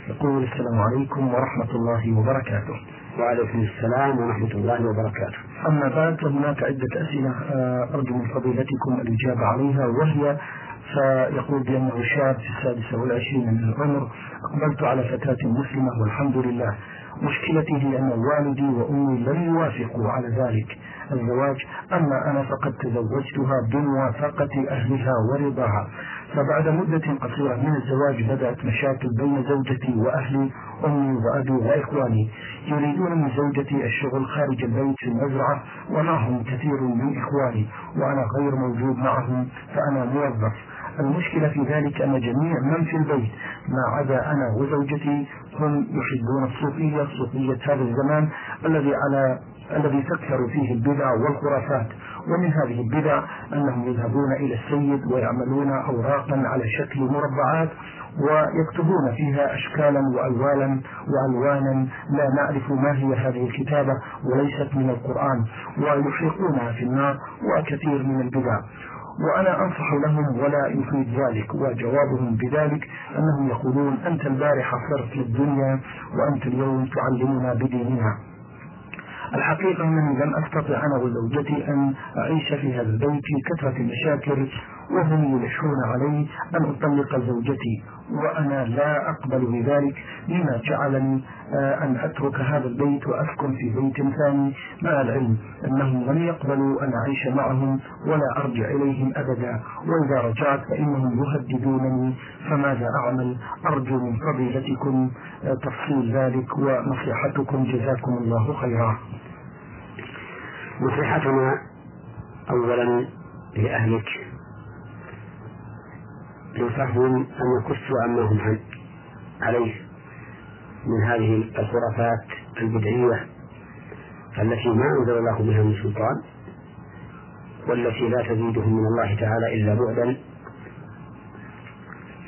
يقول السلام عليكم ورحمة الله وبركاته. وعليكم السلام ورحمة الله وبركاته. أما بعد فهناك عدة أسئلة آه، أرجو من فضيلتكم الإجابة عليها وهي فيقول بأنه شاب في السادسة والعشرين من العمر أقبلت على فتاة مسلمة والحمد لله. مشكلتي هي أن والدي وأمي لم يوافقوا على ذلك الزواج أما أنا فقد تزوجتها بموافقة أهلها ورضاها. فبعد مدة قصيرة من الزواج بدأت مشاكل بين زوجتي وأهلي أمي وأبي وإخواني. يريدون من زوجتي الشغل خارج البيت في المزرعة ومعهم كثير من إخواني وأنا غير موجود معهم فأنا موظف. المشكلة في ذلك أن جميع من في البيت ما عدا أنا وزوجتي هم يحبون الصوفية صوفية هذا الزمان الذي على الذي تكثر فيه البدع والخرافات. ومن هذه البدع أنهم يذهبون إلى السيد ويعملون أوراقا على شكل مربعات ويكتبون فيها أشكالا وألوانا وألوانا لا نعرف ما هي هذه الكتابة وليست من القرآن ويحرقونها في النار وكثير من البدع. وأنا أنصح لهم ولا يفيد ذلك وجوابهم بذلك أنهم يقولون أنت البارحة صرت للدنيا وأنت اليوم تعلمنا بديننا الحقيقة أنني لم أستطع أنا وزوجتي أن أعيش في هذا البيت في كثرة المشاكل وهم يلحون علي أن أطلق زوجتي وأنا لا أقبل بذلك لما جعلني آه، أن أترك هذا البيت وأسكن في بيت ثاني. مع العلم أنهم لم يقبلوا أن أعيش معهم ولا أرجع إليهم أبدا. وإذا رجعت فإنهم يهددونني. فماذا أعمل؟ أرجو من فضيلتكم آه، تفصيل ذلك ونصيحتكم. جزاكم الله خيرا. نصيحتنا أولا لأهلك. ينصحهم أن يكفوا عما هم عليه من هذه الخرافات البدعية التي ما أنزل الله بها من سلطان والتي لا تزيدهم من الله تعالى إلا بعدا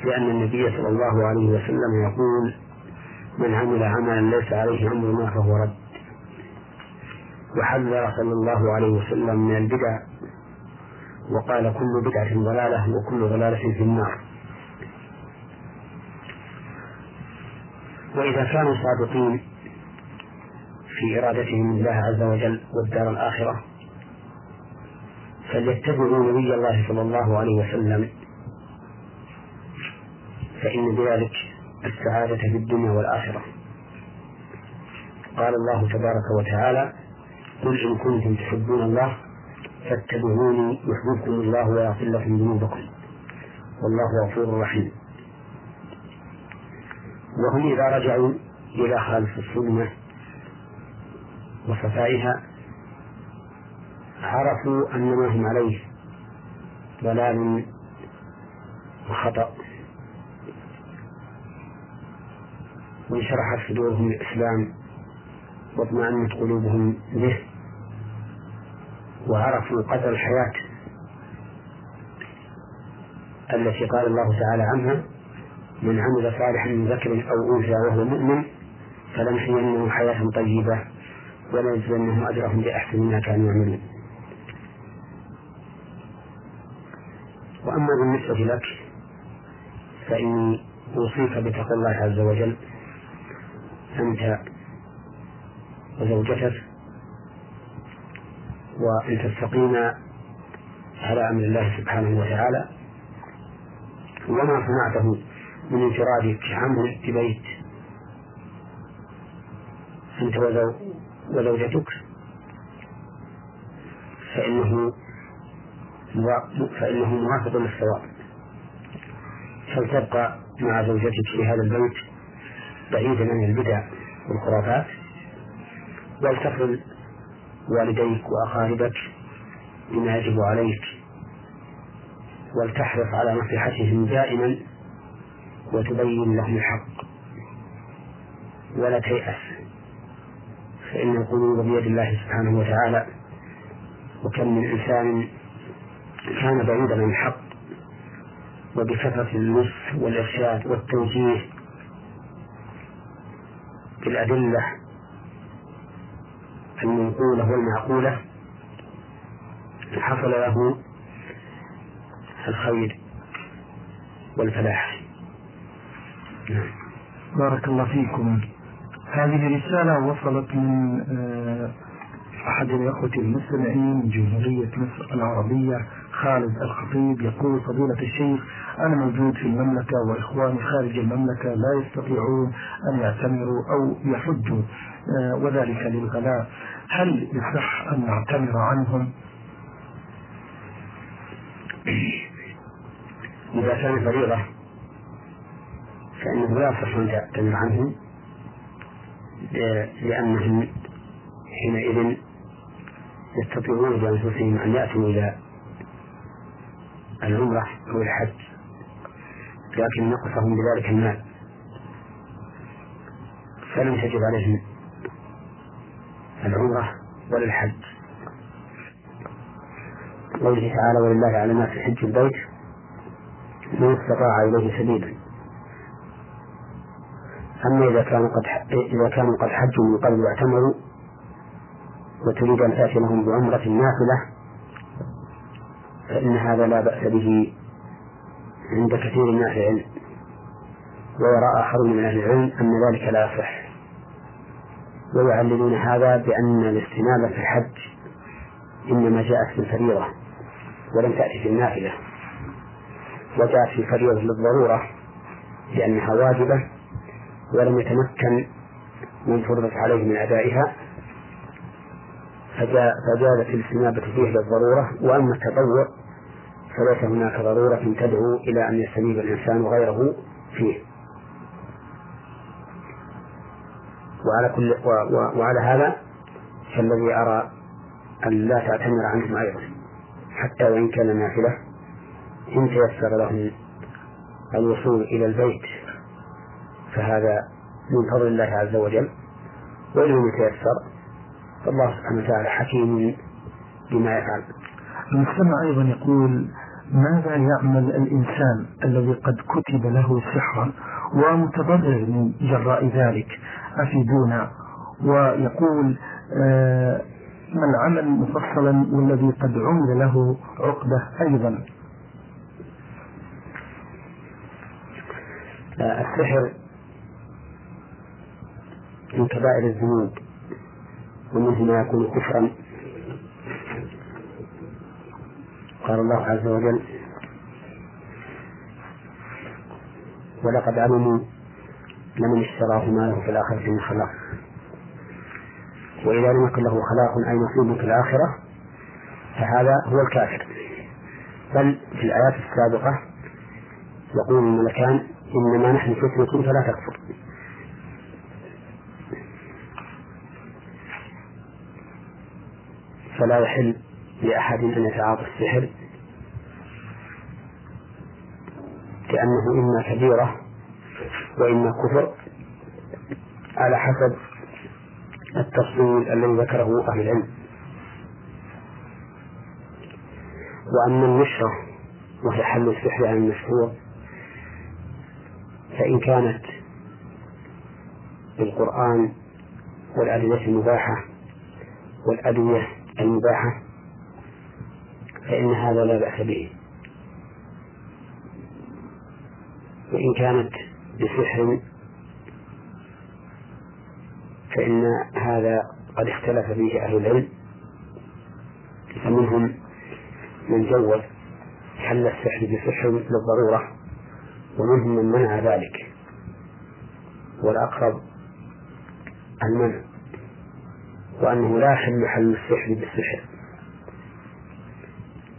لأن النبي صلى الله عليه وسلم يقول من عمل عملا ليس عليه أمرنا فهو رد. وحذر صلى الله عليه وسلم من البدع وقال كل بدعة ضلالة وكل ضلالة في النار. وإذا كانوا صادقين في إرادتهم الله عز وجل والدار الآخرة فليتبعوا نبي الله صلى الله عليه وسلم. فإن بذلك السعادة في الدنيا والآخرة. قال الله تبارك وتعالى قل إن كنتم تحبون الله فاتبعوني يحببكم الله ويغفر لكم ذنوبكم. والله غفور رحيم. وهم إذا رجعوا إلى خالص السنة وصفائها عرفوا أن ما هم عليه ضلال وخطأ. وانشرحت صدورهم للإسلام واطمأنت قلوبهم به. وعرفوا قدر الحياة التي قال الله تعالى عنها من عمل صالحا من ذكر أو أنثى وهو مؤمن فلنحيينه حياة طيبة وليجزينهم أجرهم بأحسن ما كانوا يعملون. وأما بالنسبة لك فإني أوصيك بتقوى الله عز وجل أنت وزوجتك وأن تستقيم على أمر الله سبحانه وتعالى. وما صنعته من انفرادك عمل ببيت أنت وزوجتك. فإنه فإنه موافق للصواب. فلتبقى مع زوجتك في هذا البيت بعيدا عن البدع والخرافات. ولتقل والديك وأقاربك بما يجب عليك ولتحرص على نصيحتهم دائما وتبين لهم الحق. ولا تيأس فإن القلوب بيد الله سبحانه وتعالى. وكم من إنسان كان بعيدا عن الحق وبكثرة النصح والإرشاد والتوجيه بالأدلة المنقولة والمعقولة. حصل له الخير والفلاح. نعم. بارك الله فيكم. هذه رسالة وصلت من آه، أحد الأخوة المستمعين من جمهورية مصر العربية خالد الخطيب. يقول فضيلة الشيخ أنا موجود في المملكة وإخواني خارج المملكة لا يستطيعون أن يعتمروا أو يحجوا. وذلك للغلاء هل يصح أن نعتمر عنهم؟ إذا كان فريضة فإنه لا يصح أن تعتمر عنهم لأنهم حينئذ يستطيعون بأنفسهم أن يأتوا إلى العمرة أو الحج لكن نقصهم بذلك المال فلم تجب عليهم العمرة ولا الحج قوله تعالى ولله على الناس حج البيت من استطاع إليه سبيلا. أما إذا كانوا قد إذا كانوا قد حجوا من قبل واعتمروا وتريد أن تأتي لهم بعمرة نافلة فإن هذا لا بأس به عند كثير من أهل العلم. ويرى آخر من أهل العلم أن ذلك لا يصح. ويعللون هذا بأن الاستنابة في الحج إنما جاءت في الفريضة ولم تأتي في النافلة وجاءت في الفريضة للضرورة لأنها واجبة ولم يتمكن من فرضت عليه من أدائها فجازت الاستنابة فيه للضرورة وأما التطوع فليس هناك ضرورة تدعو إلى أن يستنيب الإنسان غيره فيه. وعلى كل وعلى هذا فالذي أرى أن لا تعتمر عنهم أيضا حتى وإن كان نافلة إن تيسر لهم الوصول إلى البيت فهذا من فضل الله عز وجل. وإن لم يتيسر فالله سبحانه وتعالى حكيم بما يفعل. المستمع أيضا يقول ماذا يعمل الإنسان الذي قد كتب له سحرا ومتضرر من جراء ذلك؟ أفيدونا. ويقول آه ما العمل مفصلا والذي قد عمل له عقدة أيضا. آه، السحر من كبائر الذنوب ومنه ما يكون كفرا. قال الله عز وجل ولقد علموا لمن اشتراه ما له في الآخرة من خلاق. وإذا لم يكن له خلاق أي نصيب في الآخرة فهذا هو الكافر. بل في الآيات السابقة يقول الملكان إنما نحن فتنة فلا تكفر. فلا يحل لأحد أن يتعاطى السحر لأنه إما كبيرة وإما كفر على حسب التفصيل الذي ذكره أهل العلم. وأما النشرة وهي حل السحر عن المشهور فإن كانت بالقرآن والأدلة المباحة والأدوية المباحة فإن هذا لا بأس به. وإن كانت بسحر فإن هذا قد اختلف فيه أهل العلم فمنهم من جوز حل السحر بسحر للضرورة ومنهم من منع ذلك. والأقرب المنع وأنه لا يحل حل السحر بالسحر.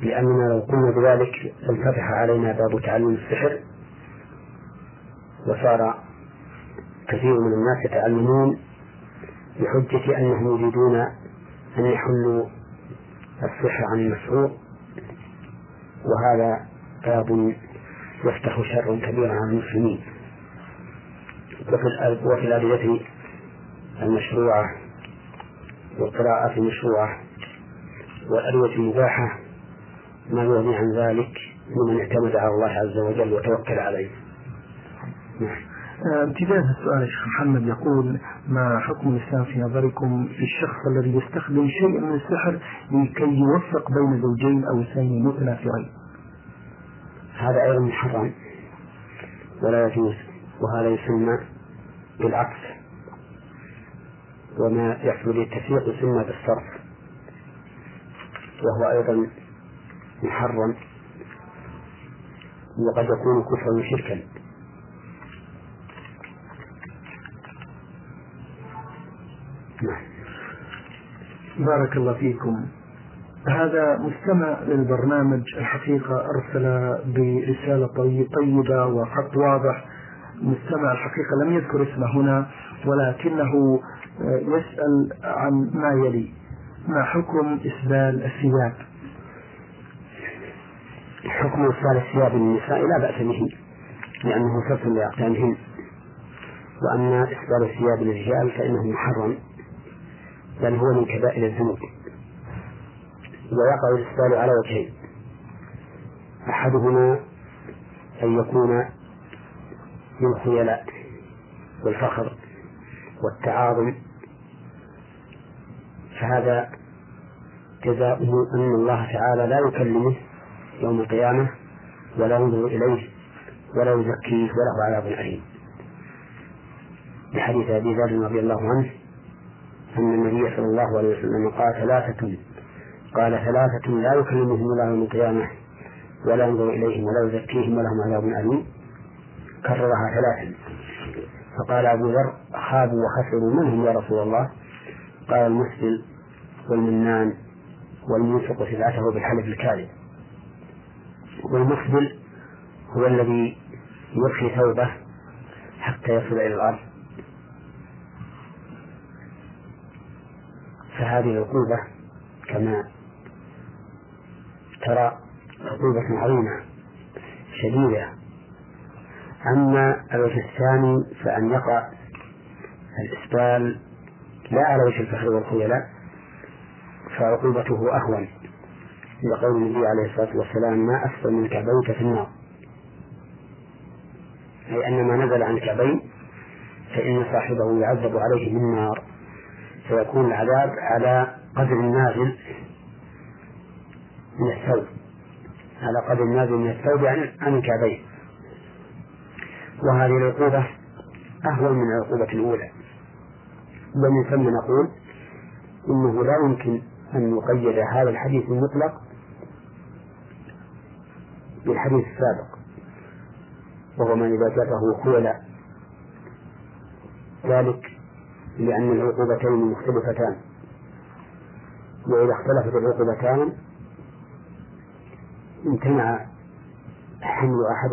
لأننا لو قلنا بذلك لانفتح علينا باب تعلم السحر وصار كثير من الناس يتعلمون بحجة أنهم يريدون أن يحلوا السحر عن المسحور وهذا باب يفتح شرا كبيرا على المسلمين. وفي الأدلة المشروعة والقراءة المشروعة والأدوية المباحة ما يغني عن ذلك لمن اعتمد على الله عز وجل وتوكل عليه. ابتداء السؤال الشيخ محمد يقول ما حكم الإسلام في نظركم في الشخص الذي يستخدم شيء من السحر لكي يوفق بين زوجين أو اثنين متنافرين هذا أيضا محرم ولا يجوز وهذا يسمى بالعكس وما يحصل به التفريق يسمى بالصرف وهو أيضا محرم وقد يكون كفرا وشركا. نعم بارك الله فيكم. هذا مستمع للبرنامج الحقيقة أرسل برسالة طيبة وخط واضح. مستمع الحقيقة لم يذكر اسمه هنا ولكنه يسأل عن ما يلي. ما حكم إسبال الثياب؟ حكم إسبال الثياب للنساء لا بأس به لأنه ستر لأقدامهن. وأما إسبال الثياب للرجال فإنه محرم. بل هو من كبائر الذنوب. ويقع الإسبال على وجهين أحدهما أن يكون بالخيلاء والفخر والتعاظم فهذا جزاؤه أن الله تعالى لا يكلمه يوم القيامة ولا ينظر إليه ولا يزكيه وله عذاب أليم. لحديث أبي ذر رضي الله عنه أن النبي صلى الله عليه وسلم قال ثلاثة قال ثلاثة لا يكلمهم الله يوم القيامة ولا ينظر إليهم ولا يزكيهم ولهم عذاب أليم. كررها ثلاثا فقال أبو ذر خابوا وخسروا من هم يا رسول الله. قال المسلم والمنان والمنفق سلعته بالحلف الكاذب. والمقبل هو الذي يرخي ثوبه حتى يصل إلى الأرض. فهذه العقوبة كما ترى عقوبة عظيمة شديدة. أما الوجه الثاني فأن يقع الإسبال لا على وجه الفخر والخيلاء فعقوبته أهون. لقول النبي عليه الصلاة والسلام ما أسفل من كعبيك في النار. أي أن ما نزل عن الكعبين فإن صاحبه يعذب عليه بالنار. فيكون العذاب على قدر النازل من الثوب. على قدر النازل من الثوب عن عن الكعبين. وهذه العقوبة أهون من العقوبة الأولى. ومن ثم نقول إنه لا يمكن أن يقيد هذا الحديث المطلق بالحديث السابق. وهو من إذا جره خيلا ذلك لأن العقوبتين مختلفتان. وإذا اختلفت العقوبتان امتنع حمل أحد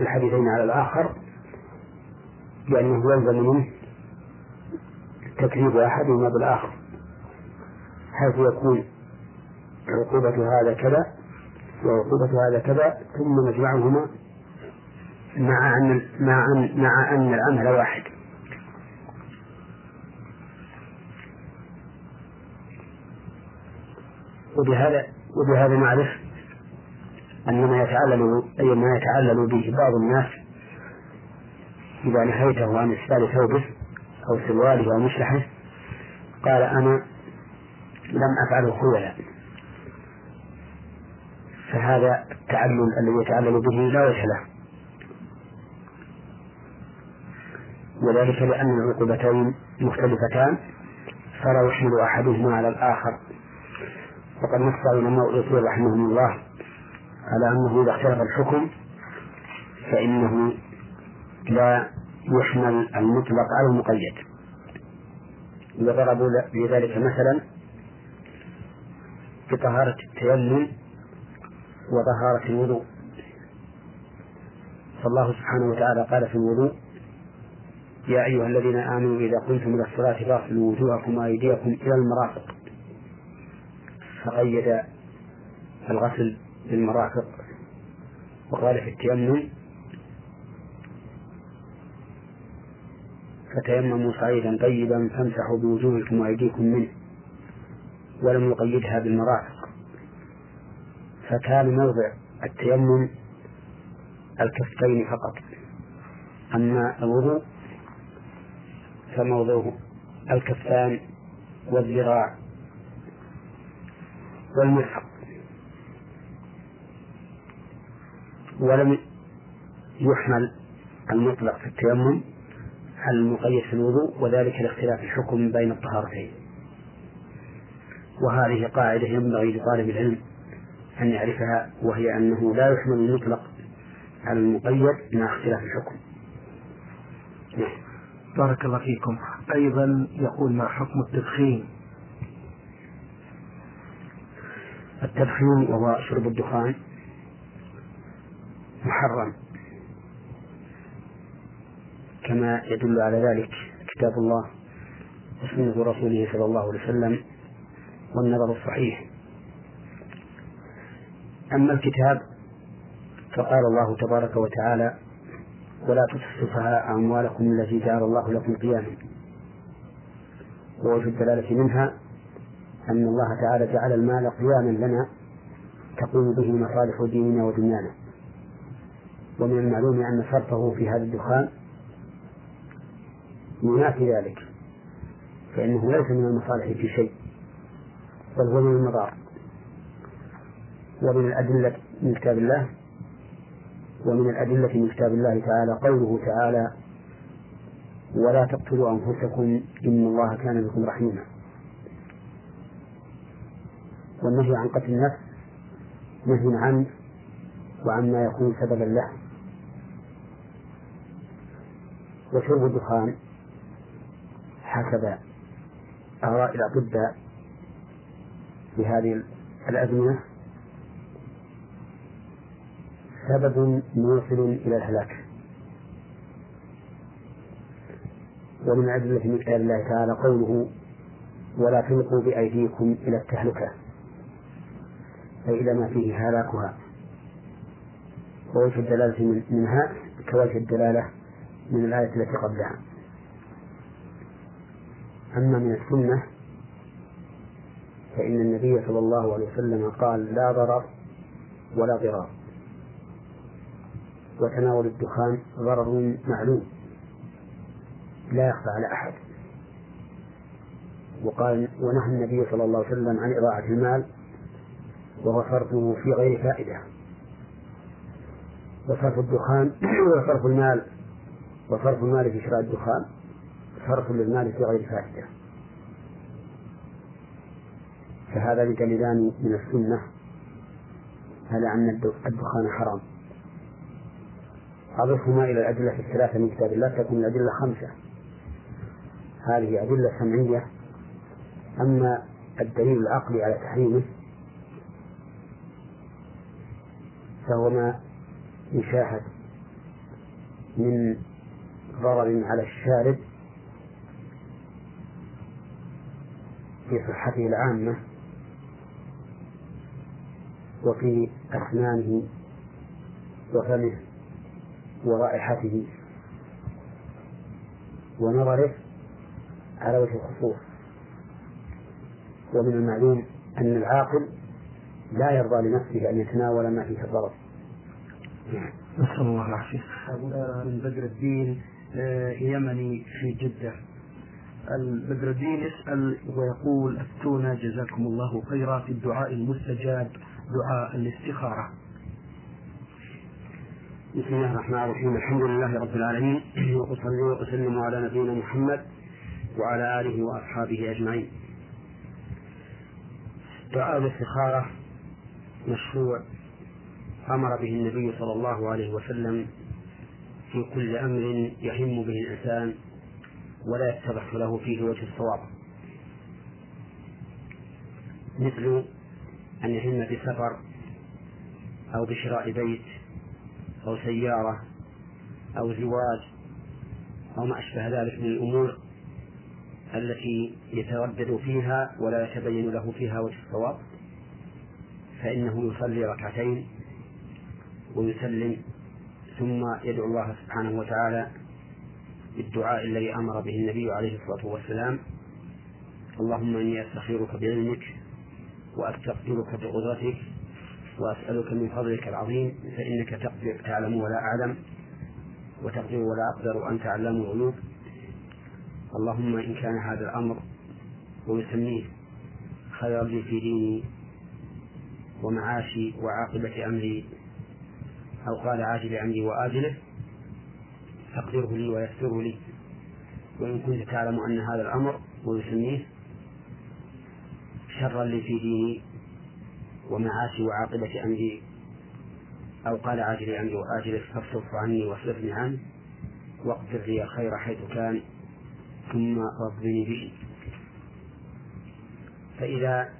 الحديثين على الآخر لأنه يلزم منه تكذيب أحدهما بالآخر حيث يكون عقوبة هذا كذا وعقوبة هذا كذا ثم نجمعهما مع أن مع أن مع أن العمل واحد. وبهذا وبهذا نعرف أن ما يتعلل أي ما يتعلل به بعض الناس إذا نهيته عن إسبال ثوبه أو سرواله أو مشلحه قال أنا لم أفعله خولا فهذا التعلل الذي يتعلل به لا وجه له. وذلك لأن العقوبتين مختلفتان فلا يحمل أحدهما على الآخر. وقد نص علماء الأصول رحمهم الله على أنه إذا اختلف الحكم فإنه لا يحمل المطلق على المقيد. وضربوا لذلك مثلا بطهارة التيمم وطهارة الوضوء. فالله سبحانه وتعالى قال في الوضوء يا أيها الذين آمنوا إذا قمتم إلى الصلاة فاغسلوا وجوهكم وأيديكم إلى المرافق. فقيد الغسل بالمرافق وقال في التيمم فتيمموا صعيدا طيبا فامسحوا بوجوهكم وأيديكم منه ولم يقيدها بالمرافق. فكان موضع التيمم الكفين فقط. أما الوضوء فموضعه الكفان والذراع والمرفق ولم يحمل المطلق في التيمم على المقيد في الوضوء وذلك لاختلاف الحكم بين الطهارتين. وهذه قاعدة ينبغي لطالب العلم أن يعرفها وهي أنه لا يحمل المطلق على المقيد مع اختلاف الحكم. نعم. بارك الله فيكم. أيضا يقول ما حكم التدخين؟ التدخين وهو شرب الدخان محرم. كما يدل على ذلك كتاب الله وسنة رسوله صلى الله عليه وسلم والنظر الصحيح. أما الكتاب فقال الله تبارك وتعالى ولا تؤتوا أموالكم التي جعل الله لكم قياما. ووجه الدلالة منها أن الله تعالى جعل المال قياما لنا تقوم به مصالح ديننا ودنيانا. ومن المعلوم أن صرفه في هذا الدخان ينافي ذلك فإنه ليس من المصالح في شيء بل هو من المضار. ومن الأدلة من كتاب الله ومن الأدلة من كتاب الله تعالى قوله تعالى ولا تقتلوا أنفسكم إن الله كان بكم رحيما. والنهي عن قتل النفس نهي عنه وعما يكون سببا له. وشرب الدخان حسب آراء الأطباء في الأزمنة سبب موصل إلى الهلاك. ومن أدلة من الله تعالى قوله ولا تلقوا بأيديكم إلى التهلكة. إلى ما فيه هلاكها ووجه الدلالة منها كوجه الدلالة من الآية التي قبلها. أما من السنة فإن النبي صلى الله عليه وسلم قال لا ضرر ولا ضرار. وتناول الدخان ضرر معلوم. لا يخفى على أحد. وقال ونهى النبي صلى الله عليه وسلم عن إضاعة المال وهو صرفه في غير فائدة. وصرف الدخان وصرف المال وصرف المال في شراء الدخان صرف للمال في غير فائدة. فهذا دليلان من السنة على أن الدخان حرام. أضفهما إلى الأدلة الثلاثة من كتاب الله تكون الأدلة خمسة. هذه أدلة سمعية. أما الدليل العقلي على تحريمه فهو ما يشاهد من ضرر على الشارب في صحته العامة وفي أسنانه وفمه ورائحته ونظره على وجه الخصوص. ومن المعلوم أن العاقل لا يرضى لنفسه أن يتناول ما فيه الضرر. نسأل الله العافية. من بدر الدين آه، يمني في جدة. البدر الدين يسأل ويقول أفتونا جزاكم الله خيرا في الدعاء المستجاب دعاء الاستخارة. بسم الله الرحمن الرحيم. الحمد لله رب العالمين. وأصلي وأسلم على نبينا محمد وعلى آله وأصحابه أجمعين. دعاء الاستخارة مشروع أمر به النبي صلى الله عليه وسلم في كل أمر يهم به الإنسان ولا يتضح له فيه وجه الصواب. مثل أن يهم بسفر أو بشراء بيت أو سيارة أو زواج أو ما أشبه ذلك من الأمور التي يتردد فيها ولا يتبين له فيها وجه الصواب. فإنه يصلي ركعتين ويسلم ثم يدعو الله سبحانه وتعالى بالدعاء الذي أمر به النبي عليه الصلاة والسلام اللهم إني أستخيرك بعلمك وأستقدرك بقدرتك وأسألك من فضلك العظيم فإنك تقدر تعلم ولا أعلم وتقدر ولا أقدر وأنت علام الغيوب. اللهم إن كان هذا الأمر ويسميه خيرا لي في ديني ومعاشي وعاقبة أمري أو قال عاجل أمري وآجله فاقدره لي ويسره لي. وإن كنت تعلم أن هذا الأمر ويسميه شرا لي في ديني ومعاشي وعاقبة أمري أو قال عاجل أمري وآجله فاصرف عني واصرفني عنه واقدر لي الخير حيث كان ثم رضني به. فإذا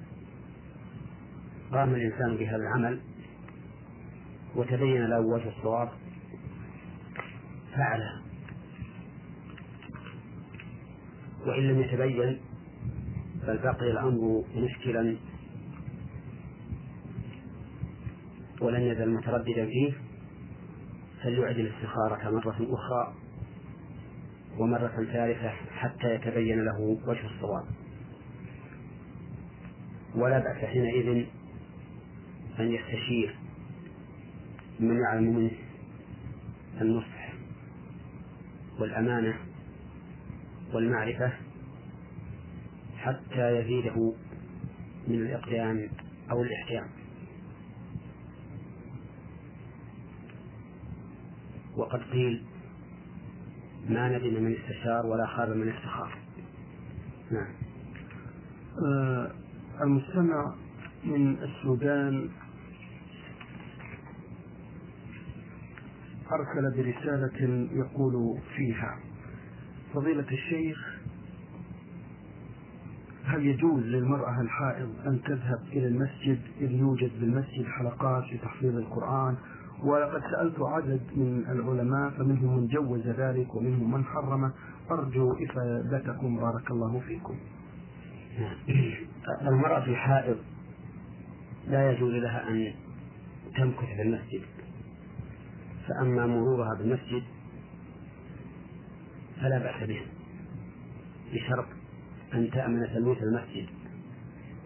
قام الإنسان بهذا العمل وتبين له وجه الصواب فعله. وإن لم يتبين بل بقي الأمر مشكلا ولن يزل مترددا فيه فليعد الاستخارة مرة أخرى ومرة ثالثة حتى يتبين له وجه الصواب. ولا بأس حينئذ أن يستشير من يعلم منه النصح والأمانة والمعرفة حتى يزيده من الإقدام أو الإحكام وقد قيل ما ندم من استشار ولا خاب من استخار نعم. آه المستمع من السودان أرسل برسالة يقول فيها. فضيلة الشيخ هل يجوز للمرأة الحائض أن تذهب إلى المسجد إذ يوجد بالمسجد حلقات لتحفيظ القرآن؟ ولقد سألت عدد من العلماء فمنهم من جوز ذلك ومنهم من حرمه أرجو إفادتكم بارك الله فيكم. المرأة الحائض لا يجوز لها أن تمكث في المسجد. فأما مرورها بالمسجد فلا بأس به بشرط أن تأمن تلويث المسجد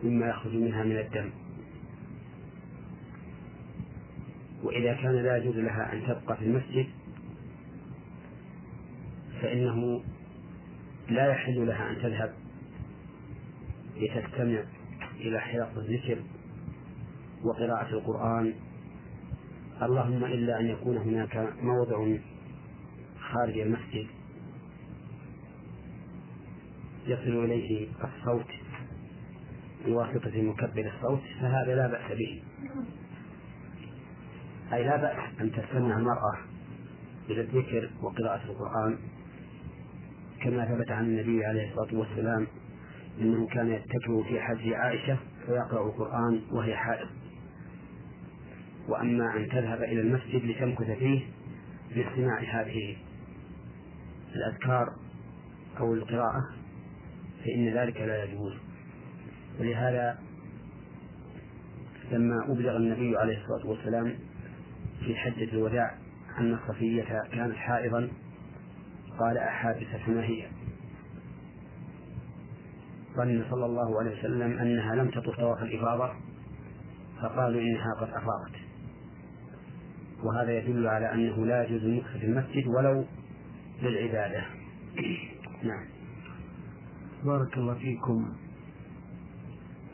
مما يخرج منها من الدم. وإذا كان لا يجوز لها أن تبقى في المسجد فإنه لا يحل لها أن تذهب لتستمع إلى حلق الذكر وقراءة القرآن اللهم إلا أن يكون هناك موضع خارج المسجد يصل إليه الصوت بواسطة مكبر الصوت فهذا لا بأس به. أي لا بأس أن تستمع المرأة إلى الذكر وقراءة القرآن. كما ثبت عن النبي عليه الصلاة والسلام أنه كان يتكئ في حج عائشة فيقرأ القرآن وهي حائض. وأما أن تذهب إلى المسجد لتمكث فيه لاستماع هذه الأذكار أو القراءة فإن ذلك لا يجوز. ولهذا لما أبلغ النبي عليه الصلاة والسلام في حجة الوداع أن صفية كانت حائضا قال أحابستنا هي؟ ظن صلى الله عليه وسلم أنها لم تطف طواف الإفاضة فقالوا إنها قد أفاضت. وهذا يدل على أنه لا يجوز المكث في المسجد ولو للعبادة. نعم. بارك الله فيكم.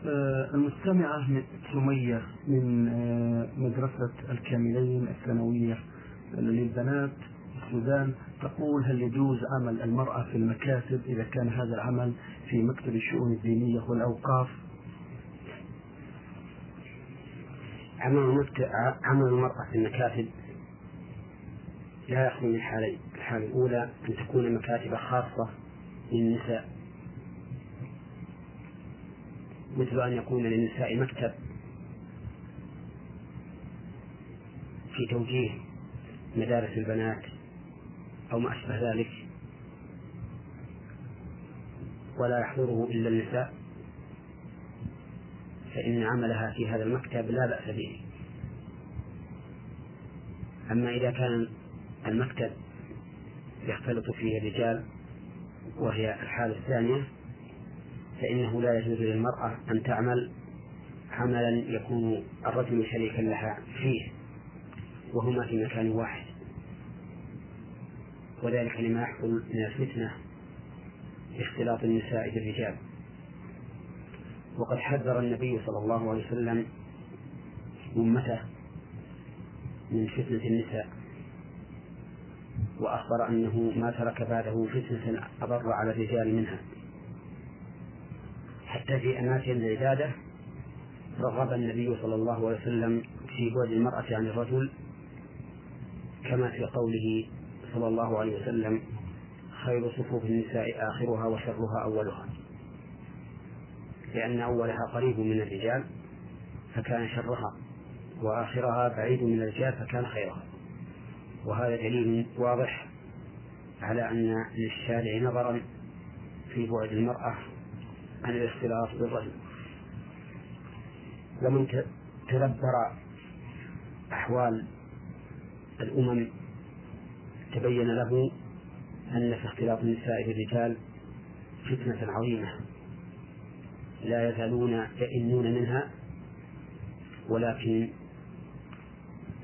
آه، المستمعة سمية من آه، مدرسة الكاملين الثانوية للبنات السودان تقول هل يجوز عمل المرأة في المكاتب إذا كان هذا العمل في مكتب الشؤون الدينية والأوقاف؟ عمل عمل المرأة في المكاتب لا يخلو من حالين الحالة الأولى أن تكون مكاتب خاصة للنساء. مثل أن يكون للنساء مكتب في توجيه مدارس البنات أو ما أشبه ذلك. ولا يحضره إلا النساء. فإن عملها في هذا المكتب لا بأس به. أما إذا كان المكتب يختلط فيه الرجال وهي الحالة الثانية فإنه لا يجوز للمرأة أن تعمل عملا يكون الرجل شريكا لها فيه وهما في مكان واحد. وذلك لما يحصل من الفتنة باختلاط النساء بالرجال. وقد حذر النبي صلى الله عليه وسلم أمته من فتنة النساء وأخبر أنه ما ترك بعده فتنة أضر على الرجال منها. حتى في أماكن العبادة رغب النبي صلى الله عليه وسلم في بعد المرأة عن الرجل كما في قوله صلى الله عليه وسلم خير صفوف النساء آخرها وشرها أولها. لأن أولها قريب من الرجال فكان شرها وآخرها بعيد من الرجال فكان خيرها. وهذا دليل واضح على أن للشارع نظرا في بعد المرأة عن الاختلاط بالرجل. ومن تدبر أحوال الأمم تبين له أن في اختلاط النساء بالرجال فتنة عظيمة. لا يزالون يئنون منها ولكن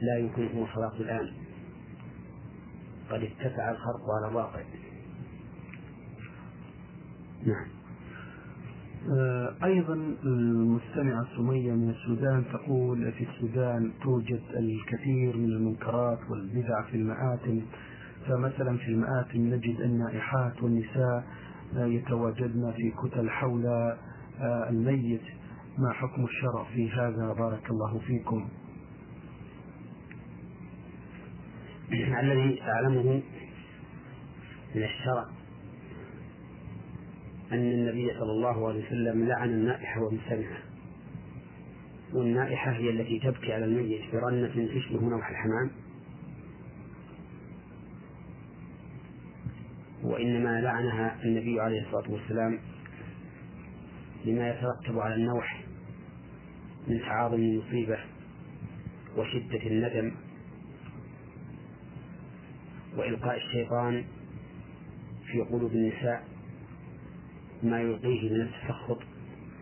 لا يمكنهم الصلاة الآن. قد اتسع الخرق على الواقع. نعم. آه، أيضا المستمعة سمية من السودان تقول في السودان توجد الكثير من المنكرات والبدع في المآتم. فمثلا في المآتم نجد النائحات والنساء يتواجدن في كتل حول الميت ما حكم الشرع في هذا؟ بارك الله فيكم. الذي أعلمه من الشرع أن النبي صلى الله عليه وسلم لعن النائحة والمستمعة والنائحة هي التي تبكي على الميت برنة تشبه نوح الحمام. وإنما لعنها النبي عليه الصلاة والسلام لما يترتب على النوح من تعاظم المصيبة وشدة الندم وإلقاء الشيطان في قلوب النساء ما يلقيه من التسخط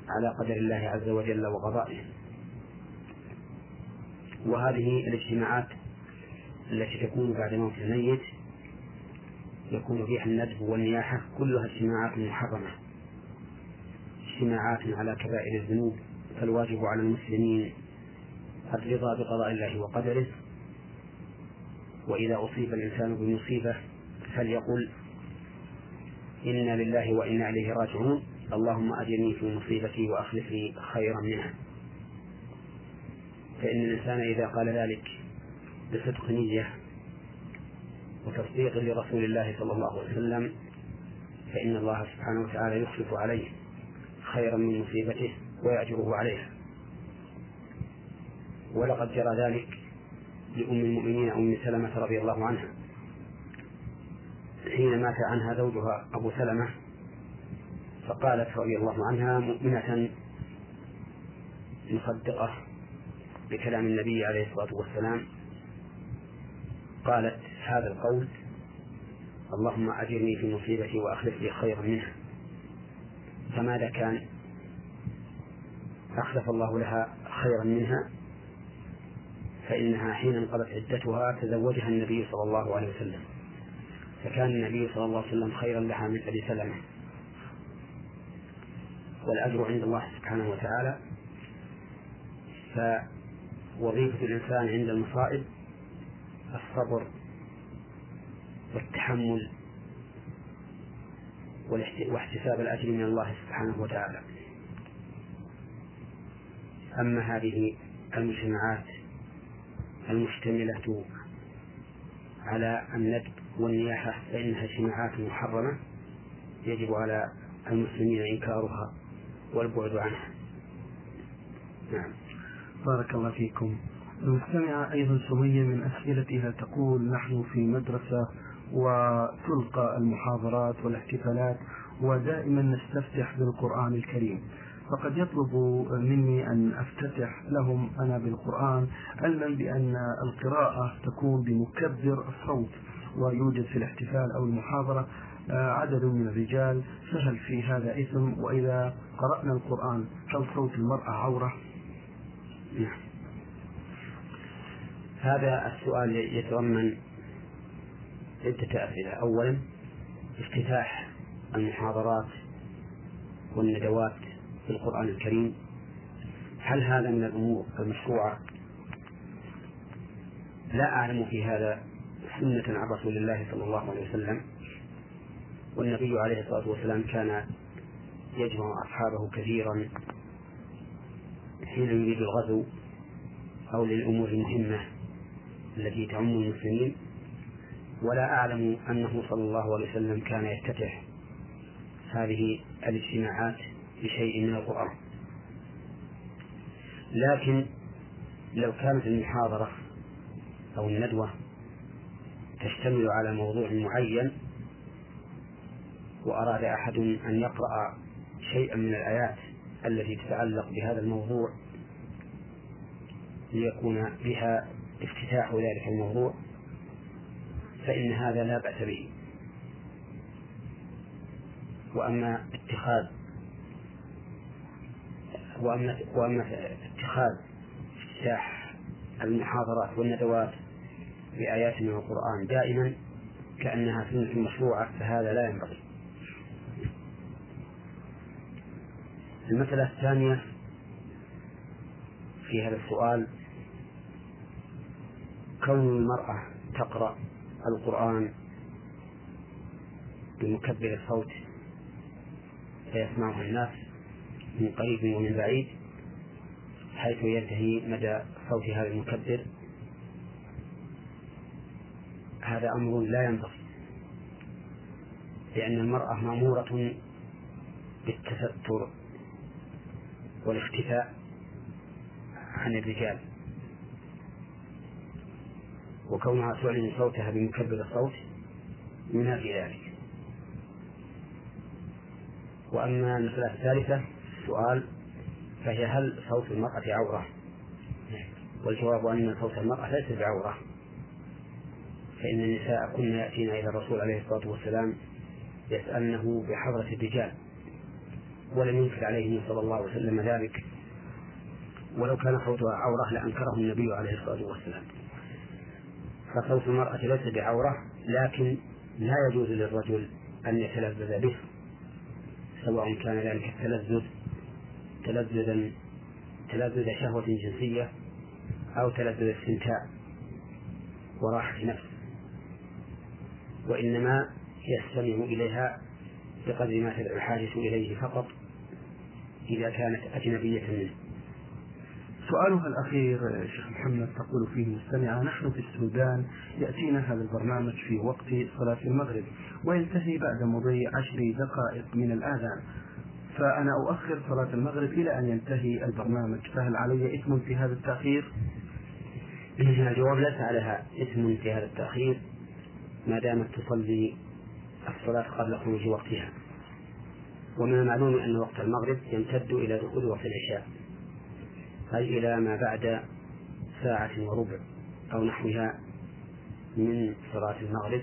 على قدر الله عز وجل وقضائه. وهذه الاجتماعات التي تكون بعد موت الميت يكون فيها الندب والنياحة كلها اجتماعات محرمة. اجتماعات على كبائر الذنوب فالواجب على المسلمين الرضا بقضاء الله وقدره. وإذا أصيب الإنسان بمصيبة فليقل إنا لله وإنا إليه راجعون. اللهم أجرني في مصيبتي وأخلف لي خيرا منها. فإن الإنسان إذا قال ذلك بصدق نية وتصديق لرسول الله صلى الله عليه وسلم فإن الله سبحانه وتعالى يخلف عليه. خيرا من مصيبته ويأجره عليها. ولقد جرى ذلك لأم المؤمنين أم سلمة رضي الله عنها. حين مات عنها زوجها أبو سلمة فقالت رضي الله عنها مؤمنة مصدقة بكلام النبي عليه الصلاة والسلام قالت هذا القول اللهم أجرني في مصيبتي وأخلف لي خيرا منها. فماذا كان؟ أخلف الله لها خيرا منها فإنها حين انقضت عدتها تزوجها النبي صلى الله عليه وسلم. فكان النبي صلى الله عليه وسلم خيرا لها من أبي سلمة. والأجر عند الله سبحانه وتعالى. فوظيفة الإنسان عند المصائب الصبر والتحمل واحتساب الأجر من الله سبحانه وتعالى. أما هذه المجتمعات المشتملة على الندب والنياحة فإنها اجتماعات محرمة يجب على المسلمين إنكارها والبعد عنها. نعم. بارك الله فيكم. المستمعة أيضا سمية من أسئلتها تقول نحن في مدرسة وتلقى المحاضرات والاحتفالات ودائما نستفتح بالقرآن الكريم. فقد يطلب مني أن أفتتح لهم أنا بالقرآن علما بأن القراءة تكون بمكبر الصوت ويوجد في الاحتفال أو المحاضرة آه، عدد من الرجال. فهل في هذا إثم؟ وإذا قرأنا القرآن هل صوت المرأة عورة؟ نعم. هذا السؤال يتضمن عدة أسئلة أولا افتتاح المحاضرات والندوات في القرآن الكريم. هل هذا من الأمور المشروعة؟ لا أعلم في هذا سنة عن رسول الله صلى الله عليه وسلم. والنبي عليه الصلاة والسلام كان يجمع أصحابه كثيرا حين يريد الغزو أو للأمور المهمة التي تعم المسلمين. ولا أعلم أنه صلى الله عليه وسلم كان يفتتح هذه الاجتماعات بشيء من القرآن. لكن لو كانت المحاضرة أو الندوة تشتمل على موضوع معين وأراد أحد أن يقرأ شيئا من الآيات التي تتعلق بهذا الموضوع ليكون بها افتتاح ذلك الموضوع فإن هذا لا بأس به. وأما اتخاذ وأما وأما اتخاذ افتتاح المحاضرات والندوات بآيات من القرآن دائما كأنها سنة مشروعة فهذا لا ينبغي. المسألة الثانية في هذا السؤال كون المرأة تقرأ القرآن بمكبر الصوت فيسمعه الناس من قريب ومن بعيد حيث ينتهي مدى صوت هذا المكبر. هذا أمر لا ينبغي لأن المرأة مأمورة بالتستر والاختفاء عن الرجال. وكونها تعلن صوتها بمكبر الصوت ينافي ذلك. وأما المسألة الثالثة السؤال فهي هل صوت المرأة عورة؟ والجواب أن صوت المرأة ليس بعورة. فإن النساء كن يأتين إلى الرسول عليه الصلاة والسلام يسألنه بحضرة الرجال ولم ينكر عليه صلى الله عليه وسلم ذلك. ولو كان صوتها عورة لأنكره النبي عليه الصلاة والسلام. فصوت المرأة ليس بعورة لكن لا يجوز للرجل أن يتلذذ به سواء كان ذلك التلذذ تلذذا تلذذ شهوة جنسية أو تلذذ استمتاع وراحة نفس. وإنما يستمع إليها بقدر ما تدعو الحاجة إليه فقط إذا كانت أجنبية منه. سؤالها الأخير شيخ محمد تقول فيه المستمعة نحن في السودان يأتينا هذا البرنامج في وقت صلاة المغرب وينتهي بعد مضي عشر دقائق من الآذان. فأنا أؤخر صلاة المغرب إلى أن ينتهي البرنامج. فهل علي إثم في هذا التأخير؟ الجواب ليس عليها إثم في هذا التأخير ما دامت تصلي الصلاة قبل خروج وقتها. ومن المعلوم أن وقت المغرب يمتد إلى دخول وقت العشاء. أي إلى ما بعد ساعة وربع أو نحوها من صلاة المغرب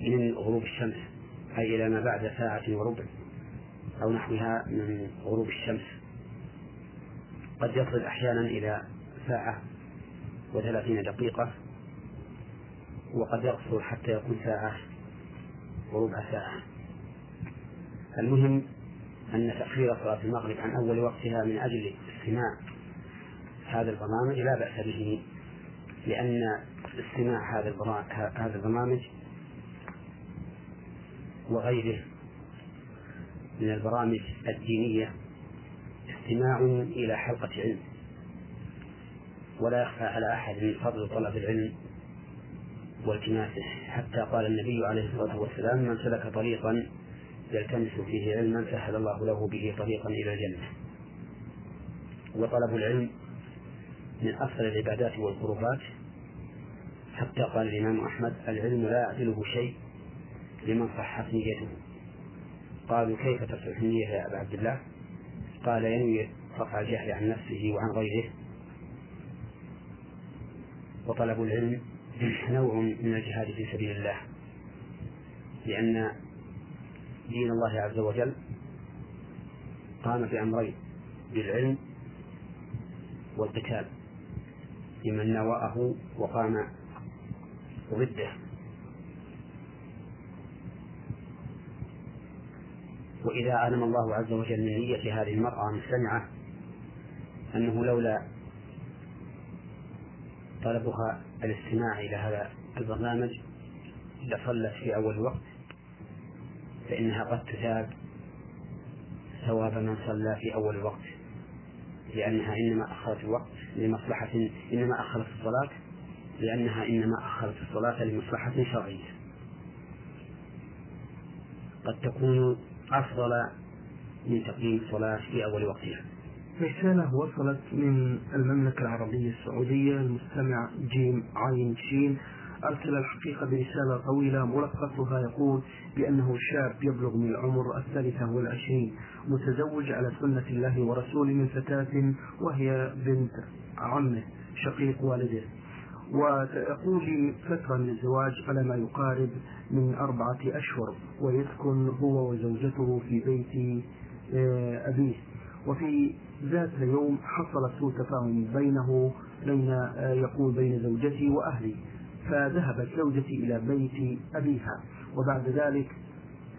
من غروب الشمس أي إلى ما بعد ساعة وربع أو نحوها من غروب الشمس. قد يصل أحيانا إلى ساعة وثلاثين دقيقة وقد يقصر حتى يكون ساعة وربع ساعة. المهم أن تأخير صلاة المغرب عن أول وقتها من أجل استماع هذا البرنامج لا بأس به لأن استماع هذا هذا البرنامج وغيره من البرامج الدينية استماع إلى حلقة علم. ولا يخفى على أحد من فضل طلب العلم والتماسه حتى قال النبي عليه الصلاة والسلام من سلك طريقا يلتمس فيه علما سهل الله له به طريقا إلى الجنة. وطلب العلم من أفضل العبادات والقربات. حتى قال الإمام أحمد العلم لا يعدله شيء لمن صحت نيته. قالوا كيف تصح النية يا أبا عبد الله؟ قال ينوي رفع الجهل عن نفسه وعن غيره. وطلب العلم نوع من الجهاد في سبيل الله لأن دين الله عز وجل قام بأمرين بالعلم والقتال لمن نواءه وقام ضده. وإذا علم الله عز وجل من نية هذه المرأة المستمعة أنه لولا طلبها الاستماع إلى هذا البرنامج لصلت في أول وقت. فإنها قد تثاب ثواب من صلى في أول الوقت لأنها إنما أخرت الوقت لمصلحة إنما أخرت الصلاة لأنها إنما أخرت الصلاة لمصلحة شرعية. قد تكون أفضل من تقديم الصلاة في أول وقتها. رسالة وصلت من المملكة العربية السعودية المستمع جيم عين شين. أرسل الحقيقة برسالة طويلة ملخصها يقول بأنه شاب يبلغ من العمر الثالثة والعشرين متزوج على سنة الله ورسوله من فتاة وهي بنت عمه شقيق والده. ويقول فترة من الزواج على ما يقارب من أربعة أشهر ويسكن هو وزوجته في بيت آه، أبيه. وفي ذات اليوم حصل سوء تفاهم بينه بين آه، يقول بين زوجتي وأهلي فذهبت زوجتي إلى بيت أبيها وبعد ذلك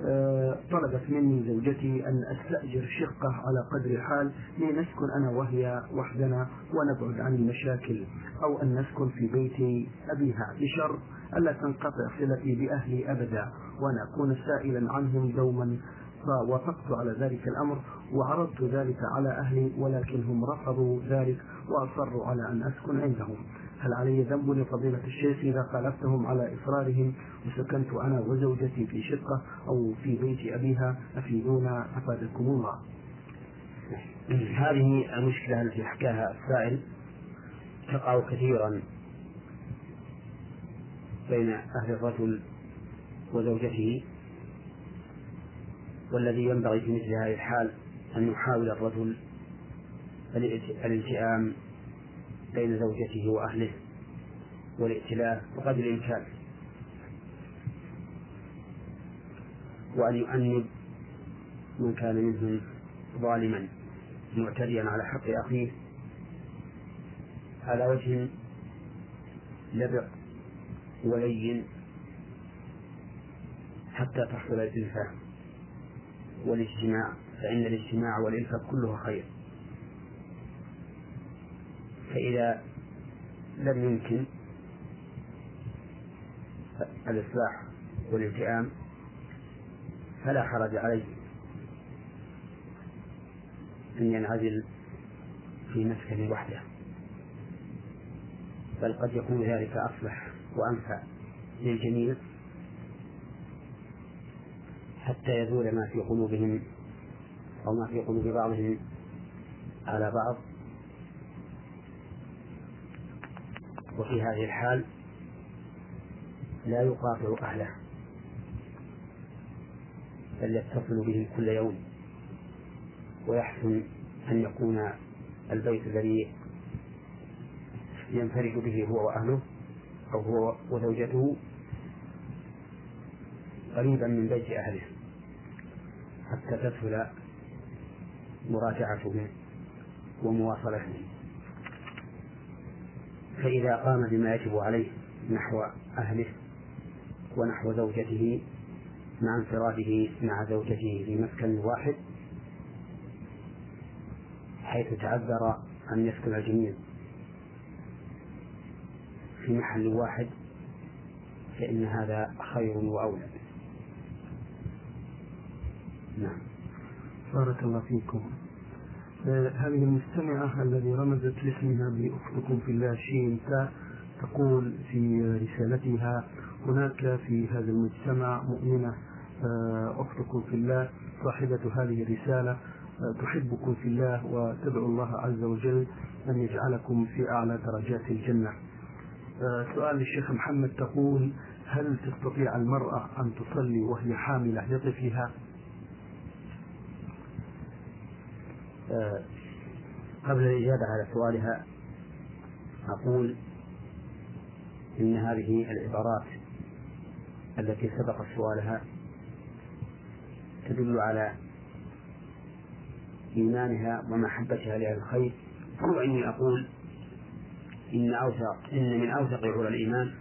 آه، طلبت مني زوجتي أن أستأجر شقة على قدر الحال لنسكن أنا وهي وحدنا ونبعد عن المشاكل أو أن نسكن في بيت أبيها بشرط ألا تنقطع صلتي بأهلي أبدا وأن أكون سائلا عنهم دوما فوافقت على ذلك الأمر وعرضت ذلك على أهلي ولكنهم رفضوا ذلك وأصروا على أن أسكن عندهم. هل علي ذنب لفضيلة الشيخ إذا خالفتهم على إصرارهم وسكنت أنا وزوجتي في شقة أو في بيت أبيها أفيدونا أفادكم الله. هذه المشكلة التي حكاها السائل تقع كثيرا بين أهل الرجل وزوجته والذي ينبغي في مثل هذه الحال أن يحاول الرجل الالتئام بين زوجته وأهله والائتلاف بقدر الإمكان. وأن يؤنب من كان منهم ظالما معتديا على حق أخيه. على وجه لبق ولين حتى تحصل الإلفة والاجتماع فإن الاجتماع والإلفة كلها خير. فإذا لم يمكن الإصلاح والالتئام فلا حرج عليه أن ينعزل في مسكن وحده بل قد يكون ذلك أصلح وأنفع للجميع حتى يزول ما في قلوبهم أو ما في قلوب بعضهم على بعض. وفي هذه الحال لا يقاطع أهله بل يتصل بهم كل يوم ويحسن أن يكون البيت الذي ينفرد به هو وأهله أو هو وزوجته قريبا من بيت أهله حتى تسهل مراجعتهم ومواصلتهم فإذا قام بما يجب عليه نحو أهله ونحو زوجته مع انفراده مع زوجته في مسكن واحد حيث تعذر أن يسكن الجميع في محل واحد فإن هذا خير وأولى. نعم. بارك الله فيكم. هذه المستمعة الذي رمزت لاسمها بأختكم في الله شين تقول في رسالتها هناك في هذا المجتمع مؤمنة آه، أختكم في الله صاحبة هذه الرسالة آه، تحبكم في الله وتدعو الله عز وجل أن يجعلكم في أعلى درجات الجنة آه، سؤال للشيخ محمد تقول هل تستطيع المرأة أن تصلي وهي حاملة لطفلها؟ قبل الإجابة على سؤالها أقول إن هذه العبارات التي سبق سؤالها تدل على إيمانها ومحبتها لأهل الخير. وإني أقول إن أوثق إن من أوثق عرى الإيمان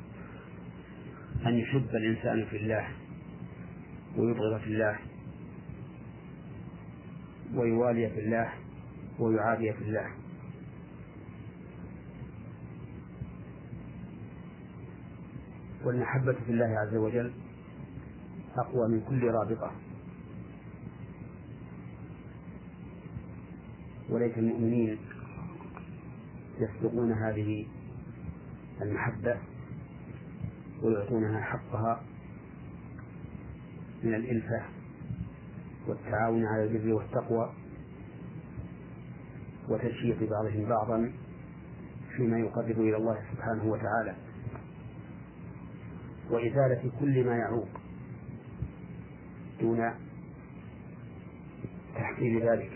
أن يحب الإنسان في الله ويبغض في الله ويوالي في الله ويعادي في الله. والمحبة في الله عز وجل أقوى من كل رابطة. وليس المؤمنين يسبقون هذه المحبة ويعطونها حقها من الإلفة والتعاون على البر والتقوى. وتشييع بعضهم بعضا فيما يقرب إلى الله سبحانه وتعالى. وإزالة كل ما يعوق دون تحصيل ذلك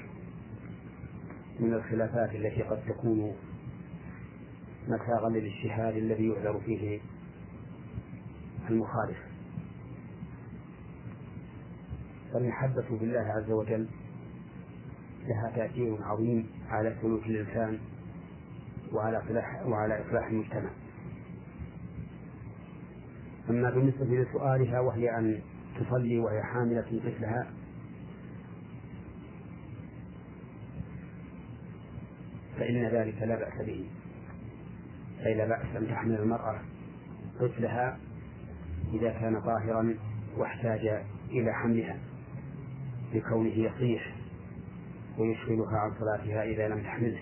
من الخلافات التي قد تكون مساغا للإجتهاد الذي يعذر فيه المخالف. فالمحبة بالله عز وجل لها تأثير عظيم على سلوك الإنسان وعلى إصلاح وعلى إصلاح المجتمع. أما بالنسبة لسؤالها وهي أن تصلي وهي حاملة طفلها فإن ذلك لا بأس به. أي لا بأس أن تحمل المرأة طفلها إذا كان طاهرا واحتاج إلى حملها لكونه يصيح ويشغلها عن صلاتها إذا لم تحمله.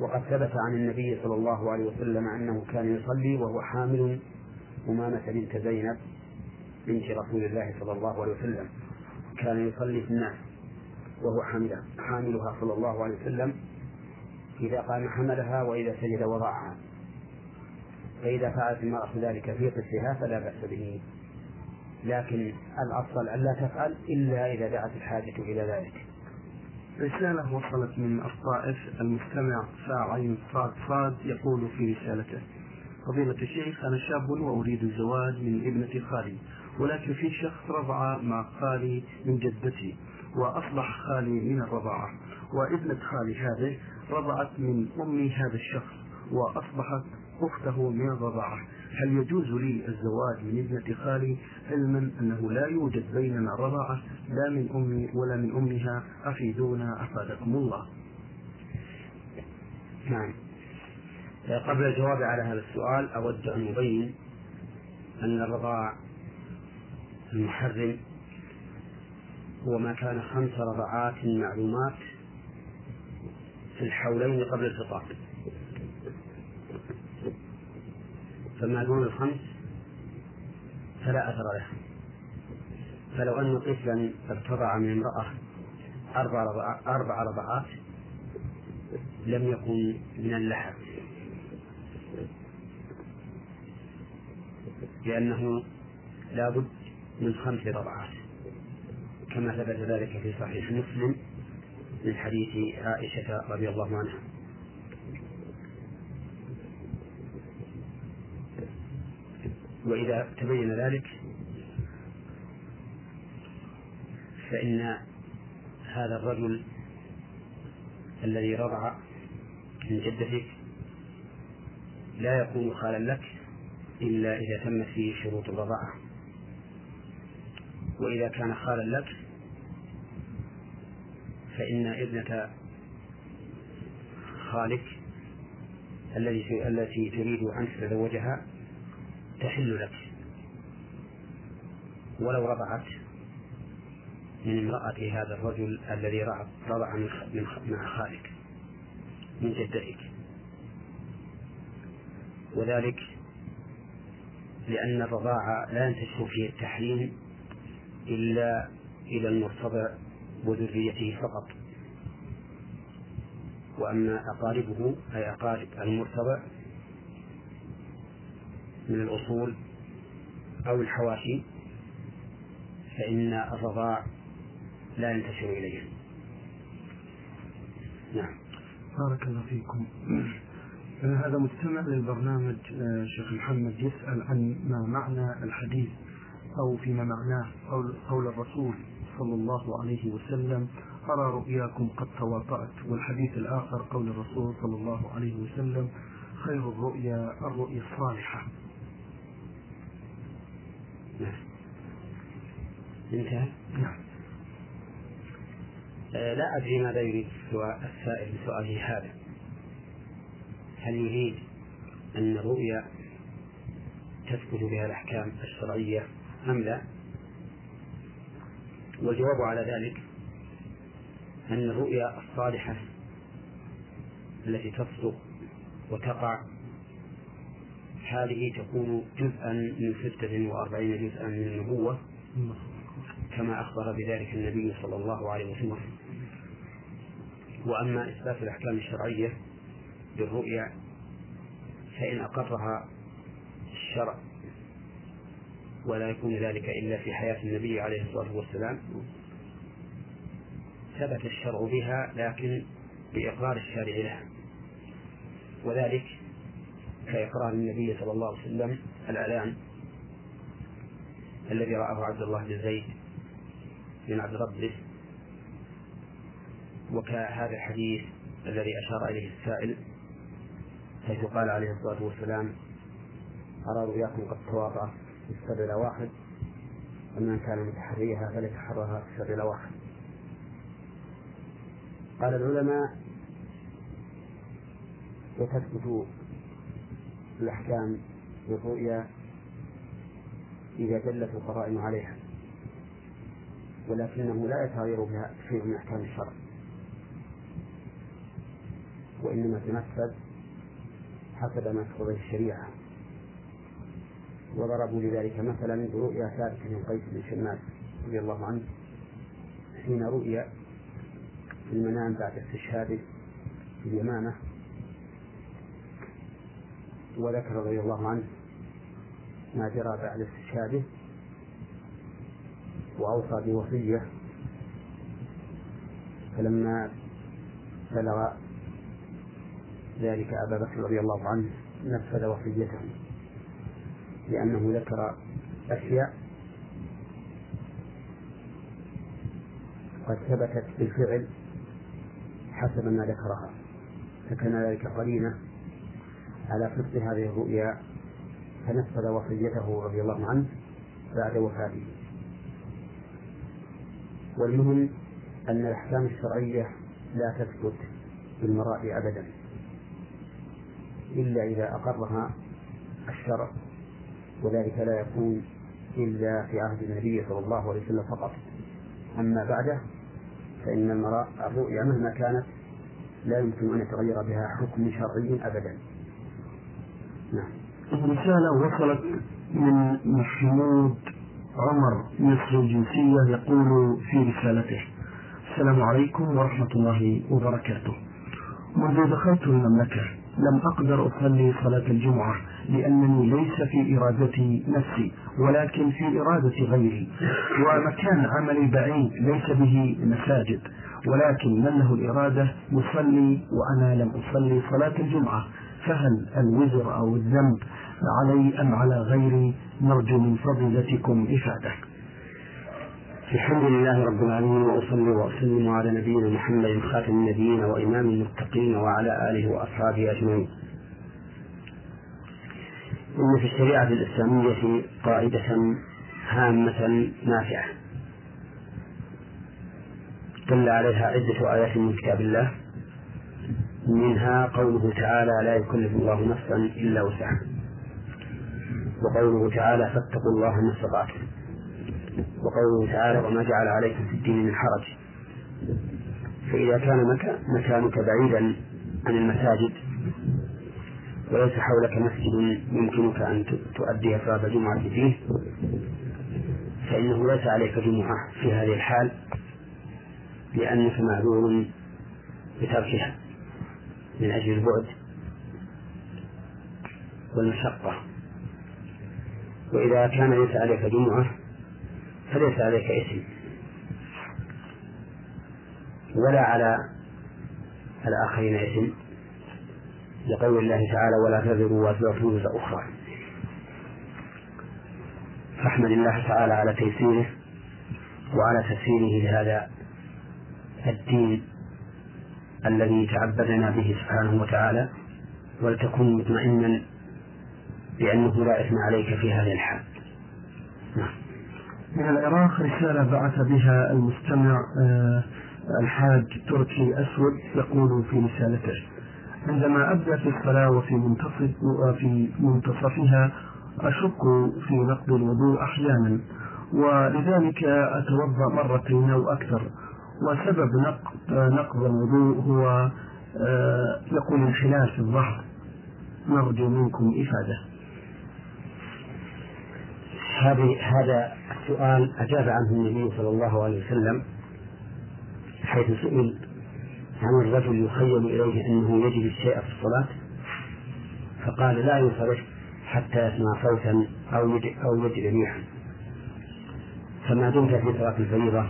وقد ثبت عن النبي صلى الله عليه وسلم أنه كان يصلي وهو حامل أمامة بنت زينب بنت رسول الله صلى الله عليه وسلم. كان يصلي في الناس وهو حاملها حاملها صلى الله عليه وسلم إذا قام حملها وإذا سجد وضعها. فإذا فعلت المرأة ذلك في طفلها فلا بأس به. لكن الأفضل ألا تفعل إلا إذا دعت الحاجة إلى ذلك. رسالة وصلت من الطائف المستمع ساعين صاد صاد يقول في رسالته فضيلة الشيخ أنا شاب وأريد الزواج من ابنة خالي ولكن في شخص رضع مع خالي من جدتي وأصبح خالي من الرضاعة وابنة خالي هذه رضعت من أم هذا الشخص وأصبحت أخته من الرضاعة هل يجوز لي الزواج من ابنة خالي علما أنه لا يوجد بيننا رضاعة لا من أمي ولا من أمها؟ أفيدونا أفادكم الله. نعم. قبل الجواب على هذا السؤال أود أن أبين أن الرضاع المحرم هو ما كان خمس رضعات معلومات في الحولين قبل الفطار فما دون الخمس فلا أثر له. فلو أن طفلا ارتضع من امرأة أربع أربع رضعات لم يكن من اللحم. لأنه لا بد من خمس رضعات. كما ثبت ذلك في صحيح مسلم من حديث عائشة رضي الله عنها. وإذا تبين ذلك فإن هذا الرجل الذي رضع من جدتك لا يكون خالا لك إلا إذا تمت فيه شروط الرضاعة. وإذا كان خالا لك فإن ابنة خالك الذي التي تريد أن تتزوجها تحل لك. ولو رضعت من امرأة هذا الرجل الذي رضع من مع خالك من جدتك وذلك لأن الرضاعة لا ينتشر فيه التحريم إلا إلى المرتضع وذريته فقط. وأما أقاربه أي أقارب المرتضع من الأصول أو الحواشي فإن الرضاع لا ينتشر إليهم نعم. بارك الله فيكم. هذا مستمع للبرنامج آه، شيخ محمد يسأل عن ما معنى الحديث أو فيما معناه قول, قول الرسول صلى الله عليه وسلم أرى رؤياكم قد تواطأت. والحديث الآخر قول الرسول صلى الله عليه وسلم خير الرؤيا الرؤيا الصالحة نعم انتهى نعم. آه، لا أدري ماذا يريد السائل بسؤاله هذا. هل يريد أن الرؤيا تثبت بها الأحكام الشرعية أم لا؟ والجواب على ذلك أن الرؤيا الصالحة التي تصدق وتقع هذه تكون جزءا من ستة وأربعين جزءا من النبوة كما أخبر بذلك النبي صلى الله عليه وسلم. وأما إثبات الأحكام الشرعية بالرؤيا فإن أقرها الشرع ولا يكون ذلك إلا في حياة النبي عليه الصلاة والسلام. ثبت الشرع بها لكن بإقرار الشارع لها. وذلك كإقرار النبي صلى الله عليه وسلم الإعلان الذي رآه عبد الله بن زيد من عبد ربه. وكهذا الحديث الذي أشار إليه السائل حيث قال عليه الصلاة والسلام أرى رؤياكم قد تواطأ في السبع واحد ومن كان متحريها فليتحرها في السبع واحد قال العلماء وتثبت الأحكام بالرؤيا إذا دلت القرائن عليها. ولكنه لا يتغير بها شيء من أحكام الشرع. وإنما تنفذ حسب ما تقتضيه الشريعة. وضربوا لذلك مثلا برؤيا ثابت بن قيس بن شماس رضي الله عنه حين رؤيا في المنام بعد استشهاده في اليمامة. وذكر رضي الله عنه ما جرى بعد استشهاده. وأوصى بوصية. فلما بلغ ذلك أبا بكر رضي الله عنه نفذ وصيته لأنه ذكر أشياء قد ثبتت بالفعل حسب ما ذكرها. فكان ذلك قرينة على صدق هذه الرؤيا فنفذ وصيته رضي الله عنه بعد وفاته. والمهم أن الأحكام الشرعية لا تثبت بالمرائي أبدا إلا إذا أقرها الشرع وذلك لا يكون إلا في عهد النبي صلى الله عليه وسلم فقط. أما بعده فإن المرأة الرؤيا مهما كانت لا يمكن أن يتغير بها حكم شرعي أبدا. نعم. رسالة وصلت من محمود عمر مصر الجنسية يقول في رسالته السلام عليكم ورحمة الله وبركاته. منذ دخلت المملكة لم أقدر أصلي صلاة الجمعة لأنني ليس في إرادتي نفسي ولكن في إرادة غيري. ومكان عملي بعيد ليس به مساجد ولكن من له الإرادة يصلي وأنا لم أصلي صلاة الجمعة. فهل الوزر أو الذنب علي أم على غيري نرجو من فضيلتكم إفادة. الحمد لله رب العالمين وأصلي وأسلم على نبينا محمد خاتم النبيين وإمام المتقين وعلى آله وأصحابه أجمعين. إن في الشريعة الإسلامية قاعدة هامة نافعة. دل عليها عدة آيات من كتاب الله. منها قوله تعالى لا يكلف الله نفسا إلا وسعها. وقوله تعالى فاتقوا الله ما استطعتم. وقوله تعالى وما جعل عليكم في الدين من حرج. فإذا كان مكانك بعيدا عن المساجد وليس حولك مسجد يمكنك أن تؤدي صلاة الجمعة فيه فإنه ليس عليك جمعة في هذه الحال لأنك معذور بتركها من أجل البعد والمشقة. وإذا كان ليس عليك جمعة فليس عليك اسم ولا على الآخرين اسم لقول الله تعالى ولا تزر وازرة وزر أخرى. فاحمد الله تعالى على تيسيره وعلى تسهيله لهذا الدين الذي تعبدنا به سبحانه وتعالى ولتكن مطمئنا بأنه لا إثم عليك في هذه الحال. نعم. من العراق رسالة بعث بها المستمع آه، الحاج تركي أسود يقول في رسالته عندما أبدأ في الصلاة وفي منتصف وفي منتصفها أشك في نقض الوضوء أحيانا ولذلك أتوضأ مرتين أو أكثر وسبب نقض نقض الوضوء هو آه، يقول انحلال في الظهر نرجو منكم إفادة. هذه هذا السؤال أجاب عنه النبي صلى الله عليه وسلم حيث سئل عن الرجل يخيل إليه أنه يجد الشيء في الصلاة فقال لا ينصرف حتى يسمع صوتا أو يجد أو يجد ريحا فما دمت في صلاة الفريضة؟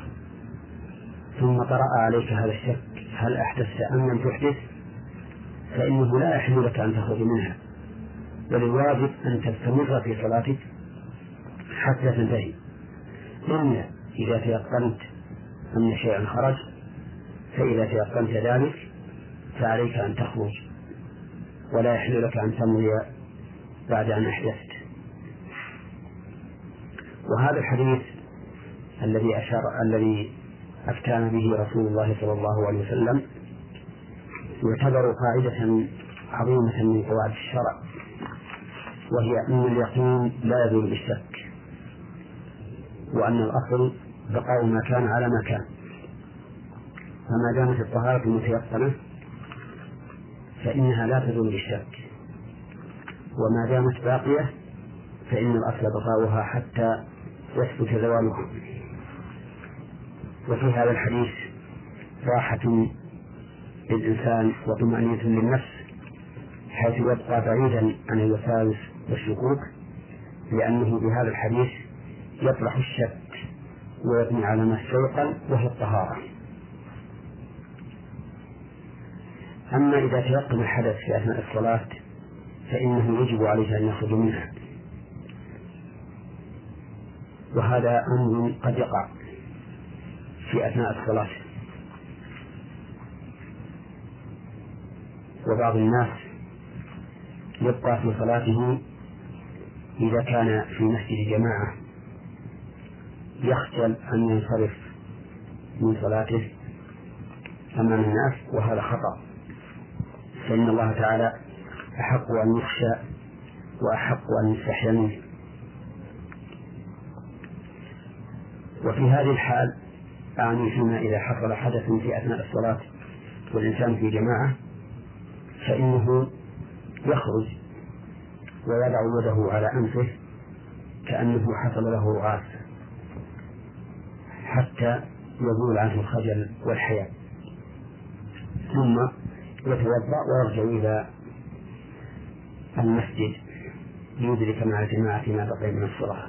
ثم طرأ عليك هذا الشك هل أحدثت أم لم تحدث؟ فإنه لا يحل لك أن تخرج منها بل الواجب أن تستمر في صلاتك حتى تنتهي إلا إذا تيقنت أن شيئا خرج فإذا تيقنت ذلك فعليك أن تخرج. ولا يحل لك أن تمضي بعد أن أحدثت. وهذا الحديث الذي أشار الذي أفتان به رسول الله صلى الله عليه وسلم يعتبر قاعدة عظيمة من قواعد الشرع وهي أن اليقين لا يزول بالشك. وأن الأصل بقاء ما كان على ما كان فما دامت الطهارة متيقنة فإنها لا تزول بالشك. وما دامت باقية فإن الأصل بقاؤها حتى يثبت زوالها. وفي هذا الحديث راحة للإنسان وطمأنينة للنفس حيث يبقى بعيدا عن الوساوس والشكوك لأنه بهذا الحديث يطرح الشك ويبني على ما استيقن وهي الطهارة. أما إذا تيقن الحدث في أثناء الصلاة فإنه يجب عليه أن يخرج منها. وهذا أمر قد يقع في أثناء الصلاة. وبعض الناس يبقى في صلاته إذا كان في مسجد جماعة يخجل أن ينصرف من صلاته أمام الناس وهذا خطأ. فإن الله تعالى أحق أن يخشى وأحق أن يستحيا منه. وفي هذه الحال أعني فيما إذا حصل حدث في أثناء الصلاة والإنسان في جماعة فإنه يخرج ويضع يده على أنفه كأنه حصل له رغاث حتى يزول عنه الخجل والحياء. ثم يتوضأ ويرجع إلى المسجد ليدرك مع الجماعة ما بقي من الصلاة.